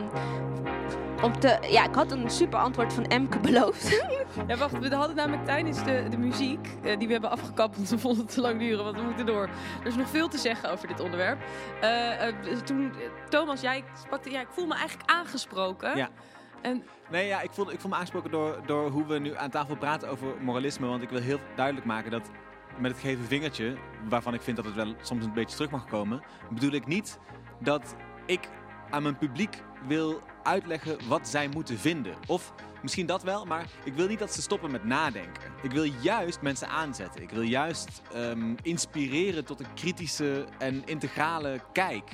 om te, ja, ik had een super antwoord van Emke beloofd. Ja, wacht, we hadden namelijk tijdens de, de muziek, eh, die we hebben afgekapt, want we vonden het te lang duren, want we moeten door. Er is nog veel te zeggen over dit onderwerp. Eh, eh, toen, Thomas, jij pakte, ja, ik voel me eigenlijk aangesproken. Ja. En Nee, ja, ik voel, ik me aangesproken door, door hoe we nu aan tafel praten over moralisme. Want ik wil heel duidelijk maken dat met het geven vingertje, waarvan ik vind dat het wel soms een beetje terug mag komen, bedoel ik niet dat ik aan mijn publiek wil uitleggen wat zij moeten vinden. Of misschien dat wel, maar ik wil niet dat ze stoppen met nadenken. Ik wil juist mensen aanzetten. Ik wil juist ehm, inspireren tot een kritische en integrale kijk.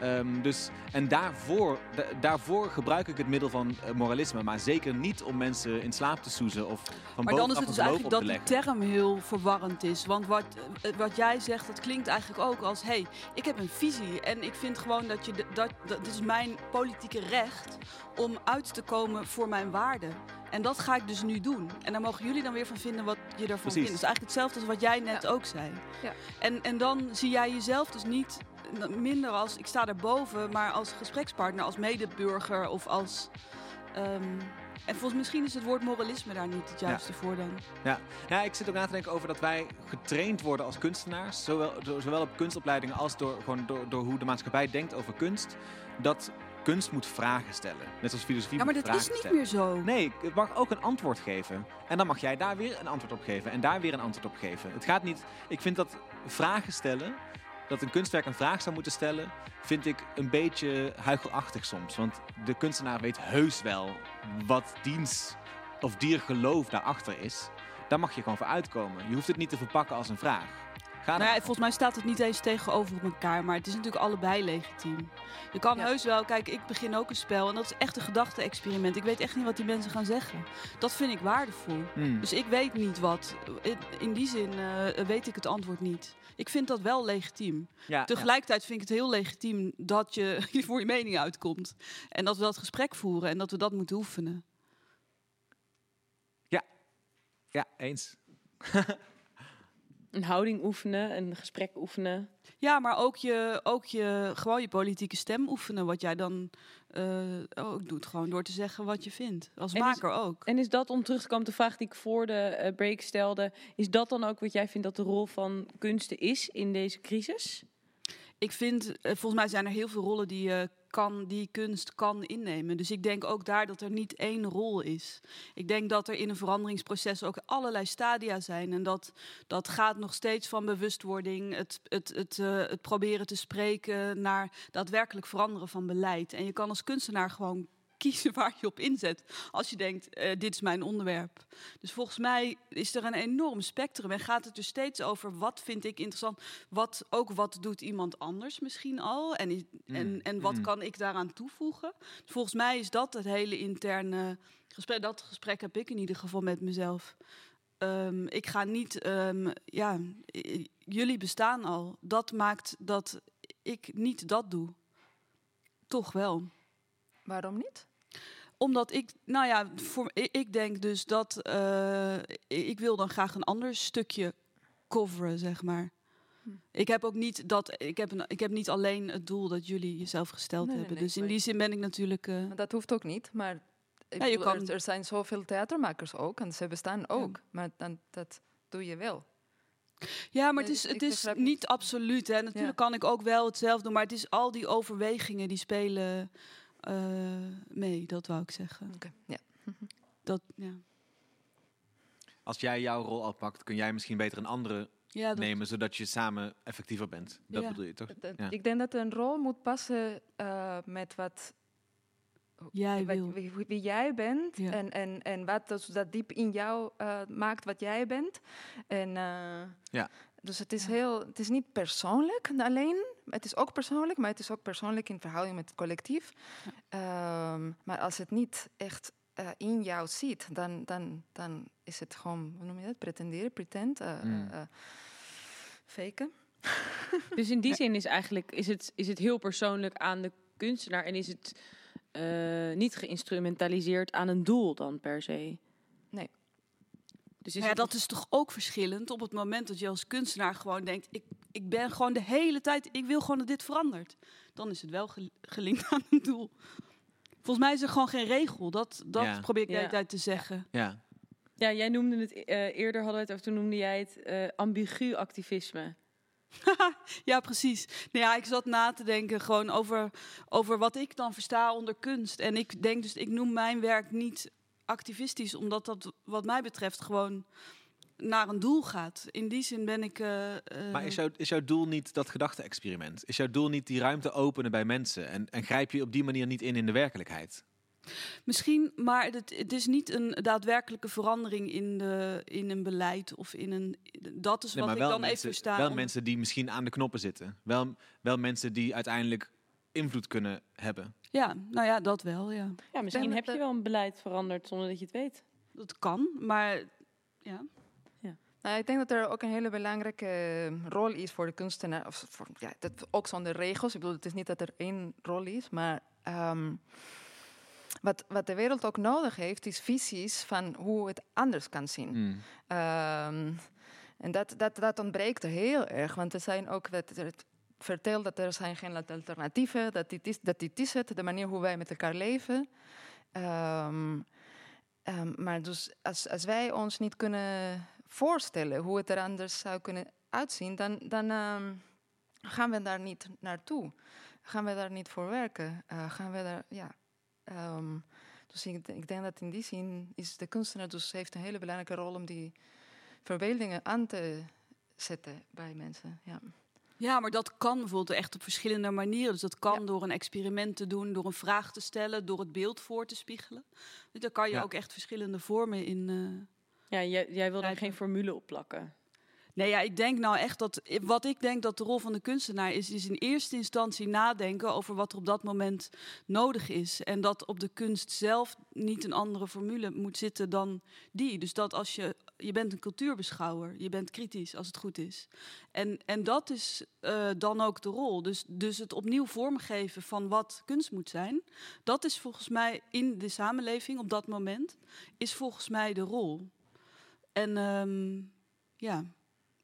Ehm, dus, en daarvoor, da- daarvoor gebruik ik het middel van eh, moralisme. Maar zeker niet om mensen in slaap te soezen of van Maar dan is het dus eigenlijk dat die term heel verwarrend is. Want wat, eh, wat jij zegt, dat klinkt eigenlijk ook als... hey, ik heb een visie en ik vind gewoon dat je... Dat, dat, dit is mijn politieke recht om uit te komen voor mijn waarden. En dat ga ik dus nu doen. En daar mogen jullie dan weer van vinden wat je ervan Precies. vindt. Dat is eigenlijk hetzelfde als wat jij net ook zei. Ja. En, en dan zie jij jezelf dus niet eh, minder als... Ik sta daarboven, maar als gesprekspartner, als medeburger of als... ehm, en volgens misschien is het woord moralisme daar niet het Ja. juiste voor dan. Ja. ja, ik zit ook na te denken over dat wij getraind worden als kunstenaars. Zowel, zo- zowel op kunstopleidingen als door, gewoon door, door hoe de maatschappij denkt over kunst. Dat kunst moet vragen stellen. Net als filosofie Ja, maar moet dat is niet stellen. meer zo. Nee, het mag ook een antwoord geven. En dan mag jij daar weer een antwoord op geven. En daar weer een antwoord op geven. Het gaat niet... Ik vind dat vragen stellen... Dat een kunstwerk een vraag zou moeten stellen... vind ik een beetje huichelachtig soms. Want de kunstenaar weet heus wel... wat diens of diergeloof daarachter is. Daar mag je gewoon voor uitkomen. Je hoeft het niet te verpakken als een vraag. Nou ja, volgens mij staat het niet eens tegenover elkaar, maar het is natuurlijk allebei legitiem. Je kan Ja. heus wel, kijk, ik begin ook een spel en dat is echt een gedachte-experiment. Ik weet echt niet wat die mensen gaan zeggen. Dat vind ik waardevol. Hmm. Dus ik weet niet wat. In, in die zin eh, weet ik het antwoord niet. Ik vind dat wel legitiem. ja, Tegelijkertijd vind ik het heel legitiem dat je voor je mening uitkomt. En dat we dat gesprek voeren en dat we dat moeten oefenen. ja. ja, eens. een houding oefenen, een gesprek oefenen. Ja, maar ook je, ook je, gewoon je politieke stem oefenen. Wat jij dan eh, ook doet. Gewoon door te zeggen wat je vindt. Als En is- maker ook. En is dat, om terug te komen op de vraag die ik voor de eh, break stelde, is dat dan ook wat jij vindt dat de rol van kunsten is in deze crisis? Ik vind, eh, volgens mij zijn er heel veel rollen die, je kan, die kunst kan innemen. Dus ik denk ook daar dat er niet één rol is. Ik denk dat er in een veranderingsproces ook allerlei stadia zijn. En dat, dat gaat nog steeds van bewustwording, het, het, het, eh, het proberen te spreken naar daadwerkelijk veranderen van beleid. En je kan als kunstenaar gewoon kiezen waar je op inzet. Als je denkt, eh, dit is mijn onderwerp. Dus volgens mij is er een enorm spectrum. En gaat het er steeds over wat vind ik interessant. Wat, ook wat doet iemand anders misschien al. En, is- en, en wat mm. kan ik daaraan toevoegen. Dus volgens mij is dat het hele interne gesprek. Dat gesprek heb ik in ieder geval met mezelf. Ehm, ik ga niet, ehm, ja, jullie bestaan al. Dat maakt dat ik niet dat doe. Toch wel Waarom niet? Omdat ik, nou ja, voor, ik, ik denk dus dat eh, ik wil dan graag een ander stukje coveren, zeg maar. Hm. Ik heb ook niet dat ik heb, een, ik heb niet alleen het doel dat jullie jezelf gesteld Nee, hebben. nee, dus in die zin ben ik natuurlijk. eh, Maar Dat hoeft ook niet, maar Ja, je kan- er, er zijn zoveel theatermakers ook en ze bestaan ook. Maar dan, dat doe je wel. ja, maar het ik- is, het is niet absoluut. Hè. Natuurlijk kan ik ook wel hetzelfde doen, maar het is al die overwegingen die spelen eh, mee. Dat wou ik zeggen. Oké, ja. Dat, ja. Als jij jouw rol al pakt, kun jij misschien beter een andere Ja, dat, nemen, zodat je samen effectiever bent. Dat Ja. bedoel je toch? Ja. Ik denk dat een rol moet passen eh, met wat, jij wat- wil. wie, wie jij bent Ja. en, en, en wat dus dat diep in jou eh, maakt wat jij bent. En, eh, Ja. Dus het is, heel, het is niet persoonlijk alleen. Het is ook persoonlijk, maar het is ook persoonlijk in verhouding met het collectief. Ehm, maar als het niet echt eh, in jou zit, dan, dan, dan is het gewoon, hoe noem je dat? Pretenderen, pretend, Mm. eh, faken. dus in die zin is eigenlijk is het, is het heel persoonlijk aan de kunstenaar en is het eh, niet geïnstrumentaliseerd aan een doel dan per se. Nee. Dus ja, dat is toch ook verschillend op het moment dat je als kunstenaar gewoon denkt: ik, ik ben gewoon de hele tijd, ik wil gewoon dat dit verandert. Dan is het wel gelinkt aan een doel. Volgens mij is er gewoon geen regel. Dat, dat probeer ik de hele tijd te zeggen. Ja. Ja, jij noemde het uh, eerder, hadden we het over, toen noemde jij het uh, ambigu activisme. ja, precies. Nou ja, ik zat na te denken gewoon over, over wat ik dan versta onder kunst. En ik denk dus, ik noem mijn werk niet activistisch, omdat dat wat mij betreft gewoon naar een doel gaat. In die zin ben ik. Uh, maar is, jouw, is jouw doel niet dat gedachte-experiment? Is jouw doel niet die ruimte openen bij mensen? En, en grijp je op die manier niet in in de werkelijkheid? Misschien, maar het, het, is niet een daadwerkelijke verandering in, de, in een beleid of in een. Dat is wat ik dan even versta. Wel mensen die misschien aan de knoppen zitten. Wel, wel mensen die uiteindelijk invloed kunnen hebben. Ja, nou ja, dat wel, ja. Ja, misschien heb je wel een beleid veranderd zonder dat je het weet. Dat kan, maar ja. ja. Nou, ik denk dat er ook een hele belangrijke eh, rol is voor de kunstenaar. Of voor, ja, dat, ook zonder regels. Ik bedoel, het is niet dat er één rol is, maar um, wat, wat de wereld ook nodig heeft, is visies van hoe het anders kan zien. Mm. Um, en dat, dat, dat ontbreekt er heel erg, want er zijn ook, dat, vertelt dat er zijn geen alternatieven, dat dit dat dit is het, de manier hoe wij met elkaar leven. Um, um, maar dus als, als wij ons niet kunnen voorstellen hoe het er anders zou kunnen uitzien, dan, dan gaan we daar niet naartoe. Gaan we daar niet voor werken? Uh, gaan we daar, ja. Dus ik, ik, denk dat in die zin is de kunstenaar dus heeft een hele belangrijke rol om die verbeeldingen aan te zetten bij mensen. Ja. Ja, maar dat kan bijvoorbeeld echt op verschillende manieren. Dus dat kan door een experiment te doen, door een vraag te stellen, door het beeld voor te spiegelen. Dus daar kan je ook echt verschillende vormen in. Uh, ja, jij, jij wil daar geen formule op plakken. Nee, ja, ik denk nou echt dat. Wat ik denk dat de rol van de kunstenaar is, is in eerste instantie nadenken over wat er op dat moment nodig is. En dat op de kunst zelf niet een andere formule moet zitten dan die. Dus dat als je. Je bent een cultuurbeschouwer, je bent kritisch als het goed is. En, en dat is uh, dan ook de rol. Dus, dus het opnieuw vormgeven van wat kunst moet zijn, dat is volgens mij in de samenleving op dat moment, is volgens mij de rol. En um, ja.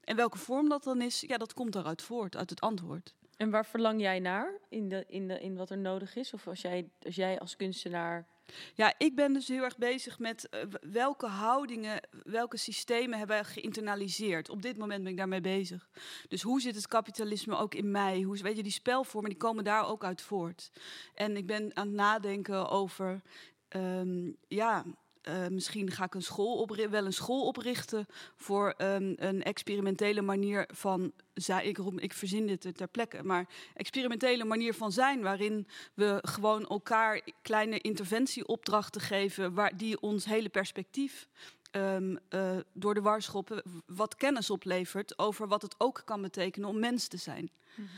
En welke vorm dat dan is, ja, dat komt daaruit voort, uit het antwoord. En waar verlang jij naar in, de, in, de, in wat er nodig is? Of als jij als, jij als kunstenaar. Ja, ik ben dus heel erg bezig met uh, welke houdingen, welke systemen hebben we geïnternaliseerd. Op dit moment ben ik daarmee bezig. Dus hoe zit het kapitalisme ook in mij? Hoe, weet je, die spelvormen die komen daar ook uit voort. En ik ben aan het nadenken over, um, ja, uh, misschien ga ik een school wel een school oprichten voor um, een experimentele manier van zijn. Ik, ik verzin dit ter plekke, maar experimentele manier van zijn, waarin we gewoon elkaar kleine interventieopdrachten geven, waar die ons hele perspectief um, uh, door de war schoppen, wat kennis oplevert over wat het ook kan betekenen om mens te zijn. -hmm.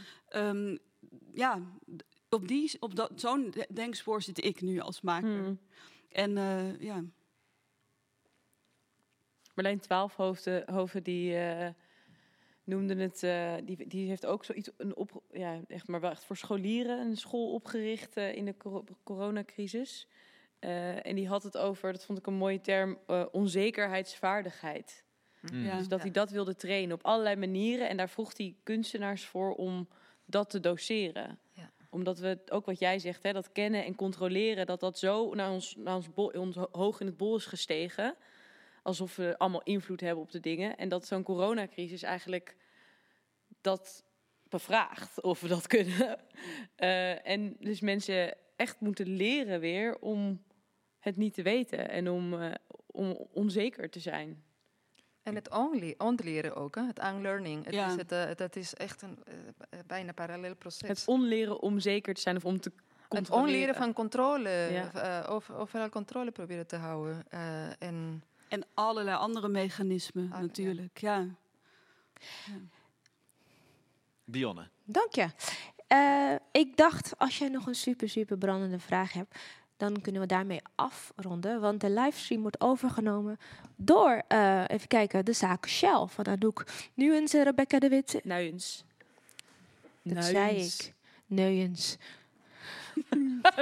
um, ja, op, die, op dat, zo'n denkspoor zit ik nu als maker. Mm. En uh, ja. Marleen Twaalfhoven die uh, noemde het, uh, die, die heeft ook zoiets, een op, ja, echt maar wel echt voor scholieren, een school opgericht uh, in de cor coronacrisis. en die had het over, dat vond ik een mooie term, onzekerheidsvaardigheid. Mm. Ja. Dus dat hij dat wilde trainen op allerlei manieren. En daar vroeg hij kunstenaars voor om dat te doseren. Ja. Omdat we, ook wat jij zegt, hè, dat kennen en controleren, dat dat zo naar ons, naar ons, bol, ons hoog in het bol is gestegen alsof we allemaal invloed hebben op de dingen. En dat zo'n coronacrisis eigenlijk dat bevraagt of we dat kunnen. Uh, en dus mensen echt moeten leren weer om het niet te weten en om, uh, om onzeker te zijn. En het only, ontleren ook, hè? het unlearning. Het ja. is het, uh, dat is echt een uh, bijna parallel proces. Het onleren om zeker te zijn of om te Het onleren van controle, ja. uh, over, overal controle proberen te houden. en en allerlei andere mechanismen ah, natuurlijk, ja. ja. Dionne. Dank je. Uh, ik dacht, als jij nog een super, super brandende vraag hebt, dan kunnen we daarmee afronden. Want de livestream wordt overgenomen door, uh, even kijken, de zaak Shell van Anouk Nuens en Rebecca de Wit. Nuens. Dat zei ik. Neuens.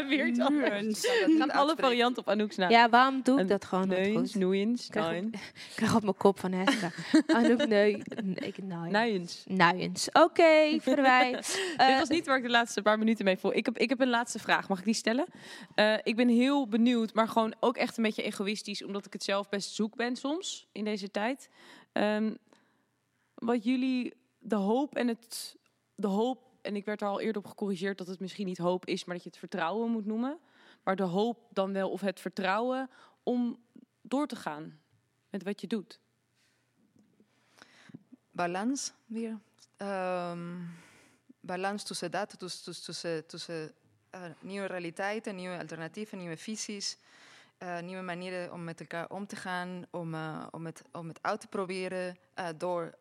Weer iets anders. niet Gaan alle varianten op Anouk's naam. Ja, waarom doe ik dat gewoon Neuns, noeiens, Ik krijg, nein. ik krijg op mijn kop van Heska. Anouk, nee. Ik, nee. Nijens. Nuyens. Oké, verwij. Dit Eh, was niet waar ik de laatste paar minuten mee voel. Ik heb, ik heb een laatste vraag. Mag ik die stellen? Eh, ik ben heel benieuwd, maar gewoon ook echt een beetje egoïstisch, omdat ik het zelf best zoek ben soms in deze tijd. Ehm, wat jullie de hoop en het de hoop en ik werd er al eerder op gecorrigeerd dat het misschien niet hoop is, maar dat je het vertrouwen moet noemen. Maar de hoop dan wel of het vertrouwen om door te gaan met wat je doet. balans weer. Ehm, balans tussen dat, dus, tussen, tussen eh, nieuwe realiteiten, nieuwe alternatieven, nieuwe visies, eh, nieuwe manieren om met elkaar om te gaan, om, eh, om, het, om het uit te proberen eh, door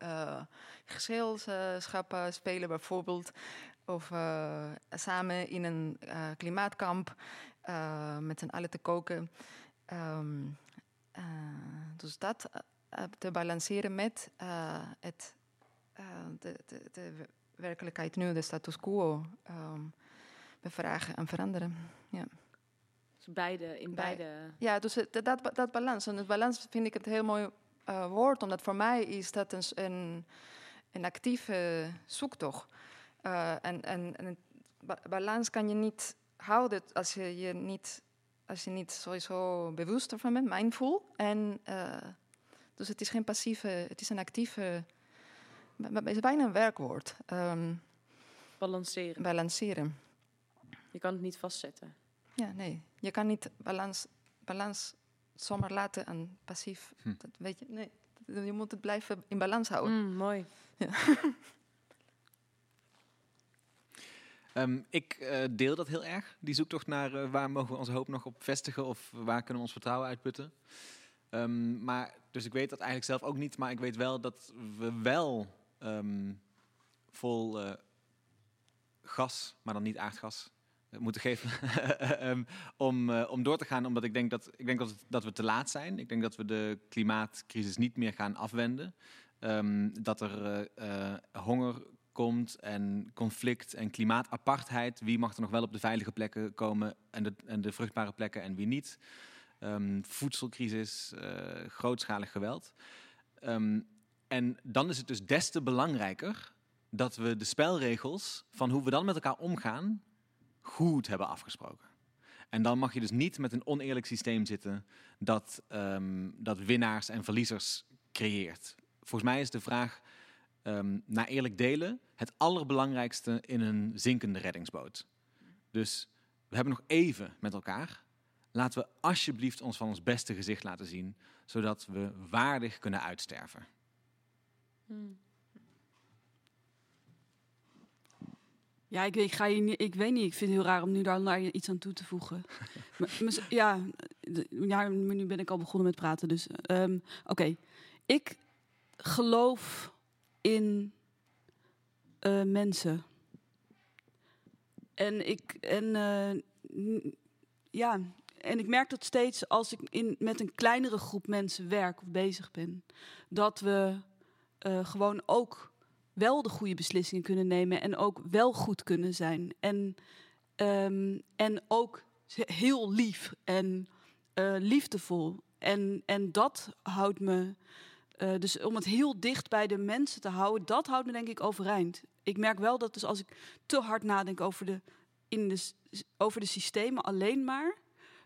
gezelschappen spelen bijvoorbeeld, of samen in een klimaatkamp met z'n allen te koken. Ehm, eh, dus dat te balanceren met het, de, de, de wer- werkelijkheid nu, de status quo, ehm, bevragen en veranderen. Ja, Dus beide, in Bij- beide. ja dus dat, dat, dat balans. En het balans vind ik het heel mooi eh, woord, omdat voor mij is dat een, een, een actieve zoektocht. Eh, en en, balans kan je niet houden als je je niet, als je niet sowieso bewust ervan bent, mindful. En, eh, dus het is geen passieve, het is een actieve, het is bijna een werkwoord. Ehm, Balanceren. balanceren. Je kan het niet vastzetten. Ja, nee. Je kan niet balans, balans zomaar laten en passief. Hm. Dat weet je, nee. Je moet het blijven in balans houden. Mm, mooi. Ehm, ik eh, deel dat heel erg, die zoektocht naar eh, waar mogen we onze hoop nog op vestigen of waar kunnen we ons vertrouwen uitputten. Ehm, maar, dus ik weet dat eigenlijk zelf ook niet, maar ik weet wel dat we wel ehm, vol eh, gas, maar dan niet aardgas, moeten geven Ehm, om, eh, om door te gaan. Omdat ik denk, dat, ik denk dat, het- dat we te laat zijn. Ik denk dat we de klimaatcrisis niet meer gaan afwenden. Ehm, dat er eh, eh, honger komt en conflict en klimaatapartheid. Wie mag er nog wel op de veilige plekken komen en de, en de vruchtbare plekken en wie niet. Ehm, voedselcrisis, grootschalig geweld. En dan is het dus des te belangrijker dat we de spelregels van hoe we dan met elkaar omgaan goed hebben afgesproken. En dan mag je dus niet met een oneerlijk systeem zitten dat, ehm, dat winnaars en verliezers creëert. Volgens mij is de vraag ehm, naar eerlijk delen het allerbelangrijkste in een zinkende reddingsboot. Dus we hebben nog even met elkaar. Laten we alsjeblieft ons van ons beste gezicht laten zien, zodat we waardig kunnen uitsterven. Ja, ik weet, ik, ga je niet, ik weet niet. Ik vind het heel raar om nu daar iets aan toe te voegen. Maar- ja, ja, nu ben ik al begonnen met praten. Dus ehm, oké. Ik geloof in eh, mensen. En ik en eh, ja, en ik merk dat steeds als ik in, met een kleinere groep mensen werk of bezig ben, dat we eh, gewoon ook wel de goede beslissingen kunnen nemen en ook wel goed kunnen zijn. En, ehm, en ook heel lief en eh, liefdevol. En, en dat houdt me. eh, dus om het heel dicht bij de mensen te houden, dat houdt me denk ik overeind. Ik merk wel dat dus als ik te hard nadenk over de, in de, over de systemen alleen maar,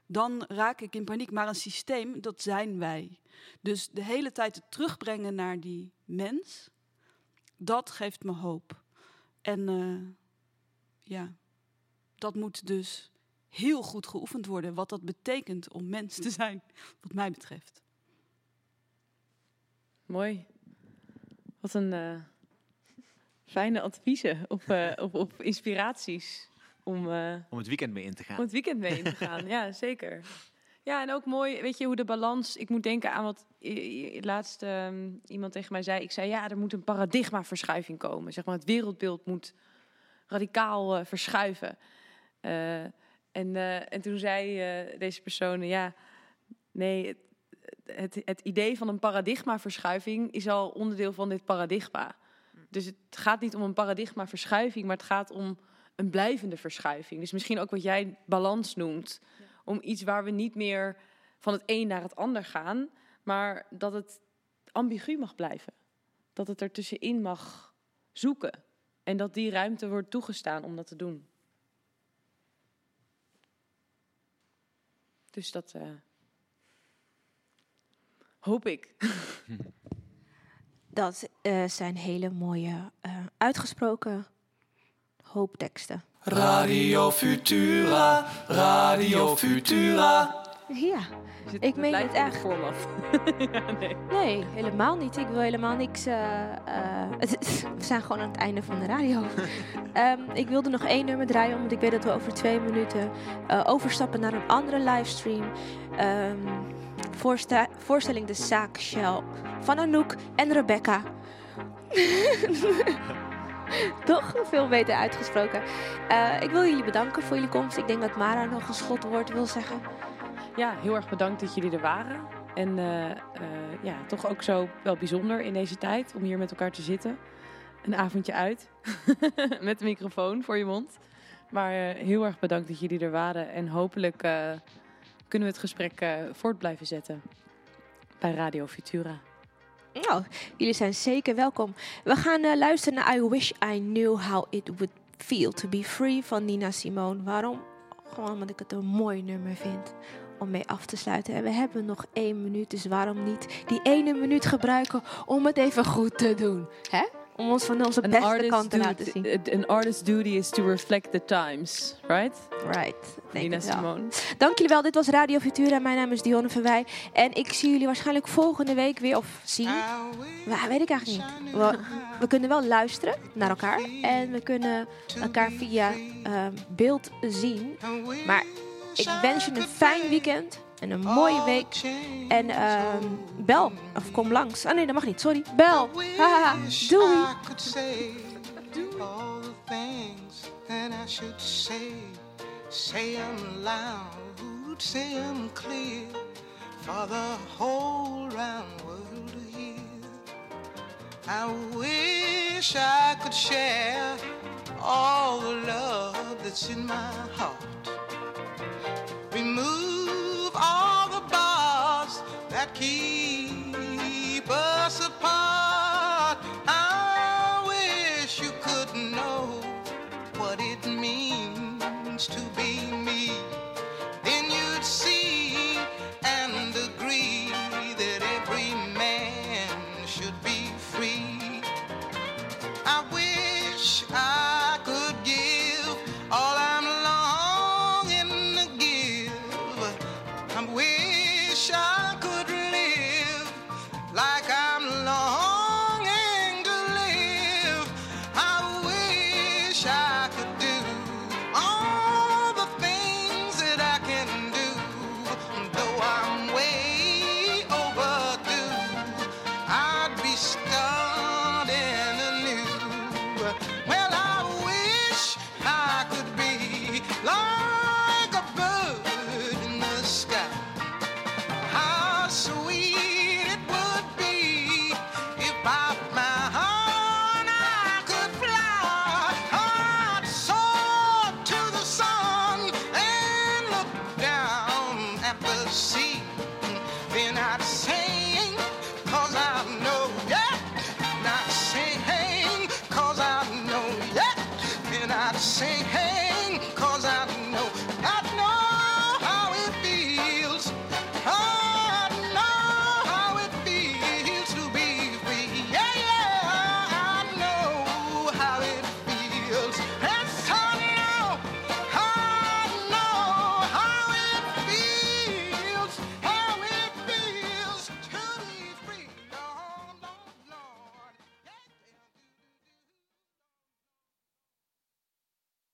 dan raak ik in paniek. Maar een systeem, dat zijn wij. Dus de hele tijd terugbrengen naar die mens, dat geeft me hoop. En eh, ja, dat moet dus heel goed geoefend worden. Wat dat betekent om mens te zijn, wat mij betreft. Mooi. Wat een eh, fijne adviezen of, eh, of, of inspiraties om, eh, Om het weekend mee in te gaan. om het weekend mee in te gaan. ja, zeker. Ja, en ook mooi, weet je, hoe de balans... Ik moet denken aan wat laatst ehm, iemand tegen mij zei. Ik zei, ja, er moet een paradigmaverschuiving komen. Zeg maar, het wereldbeeld moet radicaal eh, verschuiven. Eh, en, eh, en toen zei deze persoon, ja, nee, het, het, het idee van een paradigmaverschuiving is al onderdeel van dit paradigma. Dus het gaat niet om een paradigmaverschuiving, maar het gaat om een blijvende verschuiving. Dus misschien ook wat jij balans noemt. Om iets waar we niet meer van het een naar het ander gaan, maar dat het ambigu mag blijven. Dat het er tussenin mag zoeken. En dat die ruimte wordt toegestaan om dat te doen. Dus dat uh, hoop ik. Dat uh, zijn hele mooie uh, uitgesproken hoopteksten. Radio Futura, Radio Futura. Ja, ik meen het echt. Vorm af. ja, nee. nee. helemaal niet. Ik wil helemaal niks. Uh, we zijn gewoon aan het einde van de radio. um, ik wilde nog één nummer draaien, omdat ik weet dat we over twee minuten uh, overstappen naar een andere livestream. Um, voorsta voorstelling De Zaak Shell van Anouk en Rebecca. Toch veel beter uitgesproken. Ik wil jullie bedanken voor jullie komst. Ik denk dat Mara nog een slotwoord wil zeggen. Ja, heel erg bedankt dat jullie er waren. En uh, uh, ja, toch ook zo wel bijzonder in deze tijd om hier met elkaar te zitten. Een avondje uit met de microfoon voor je mond. Maar heel erg bedankt dat jullie er waren. En hopelijk kunnen we het gesprek voort blijven zetten bij Radio Futura. Nou, jullie zijn zeker welkom. We gaan luisteren naar I Wish I Knew How It Would Feel to Be Free van Nina Simone. Waarom? Gewoon omdat ik het een mooi nummer vind om mee af te sluiten. En we hebben nog één minuut, dus waarom niet die ene minuut gebruiken om het even goed te doen? Hè? Om ons van onze beste kant te laten zien. An artist's duty is to reflect the times, right? Right. Nina Simone. Dank jullie wel. Dit was Radio Futura. Mijn naam is Dionne Verwij. En ik zie jullie waarschijnlijk volgende week weer. Of zien. Maar weet ik eigenlijk niet. We, we, kunnen wel luisteren naar elkaar. En we kunnen elkaar via uh, beeld zien. Maar ik wens je een fijn weekend. En een mooie week. En uh, bel. Of kom langs. Ah nee, dat mag niet. Sorry. Bel. Haha. Doei. For the whole round world to hear. I wish I could share all the love that's in my heart. Remove all the bars that keep us apart. I wish you could know what it means to.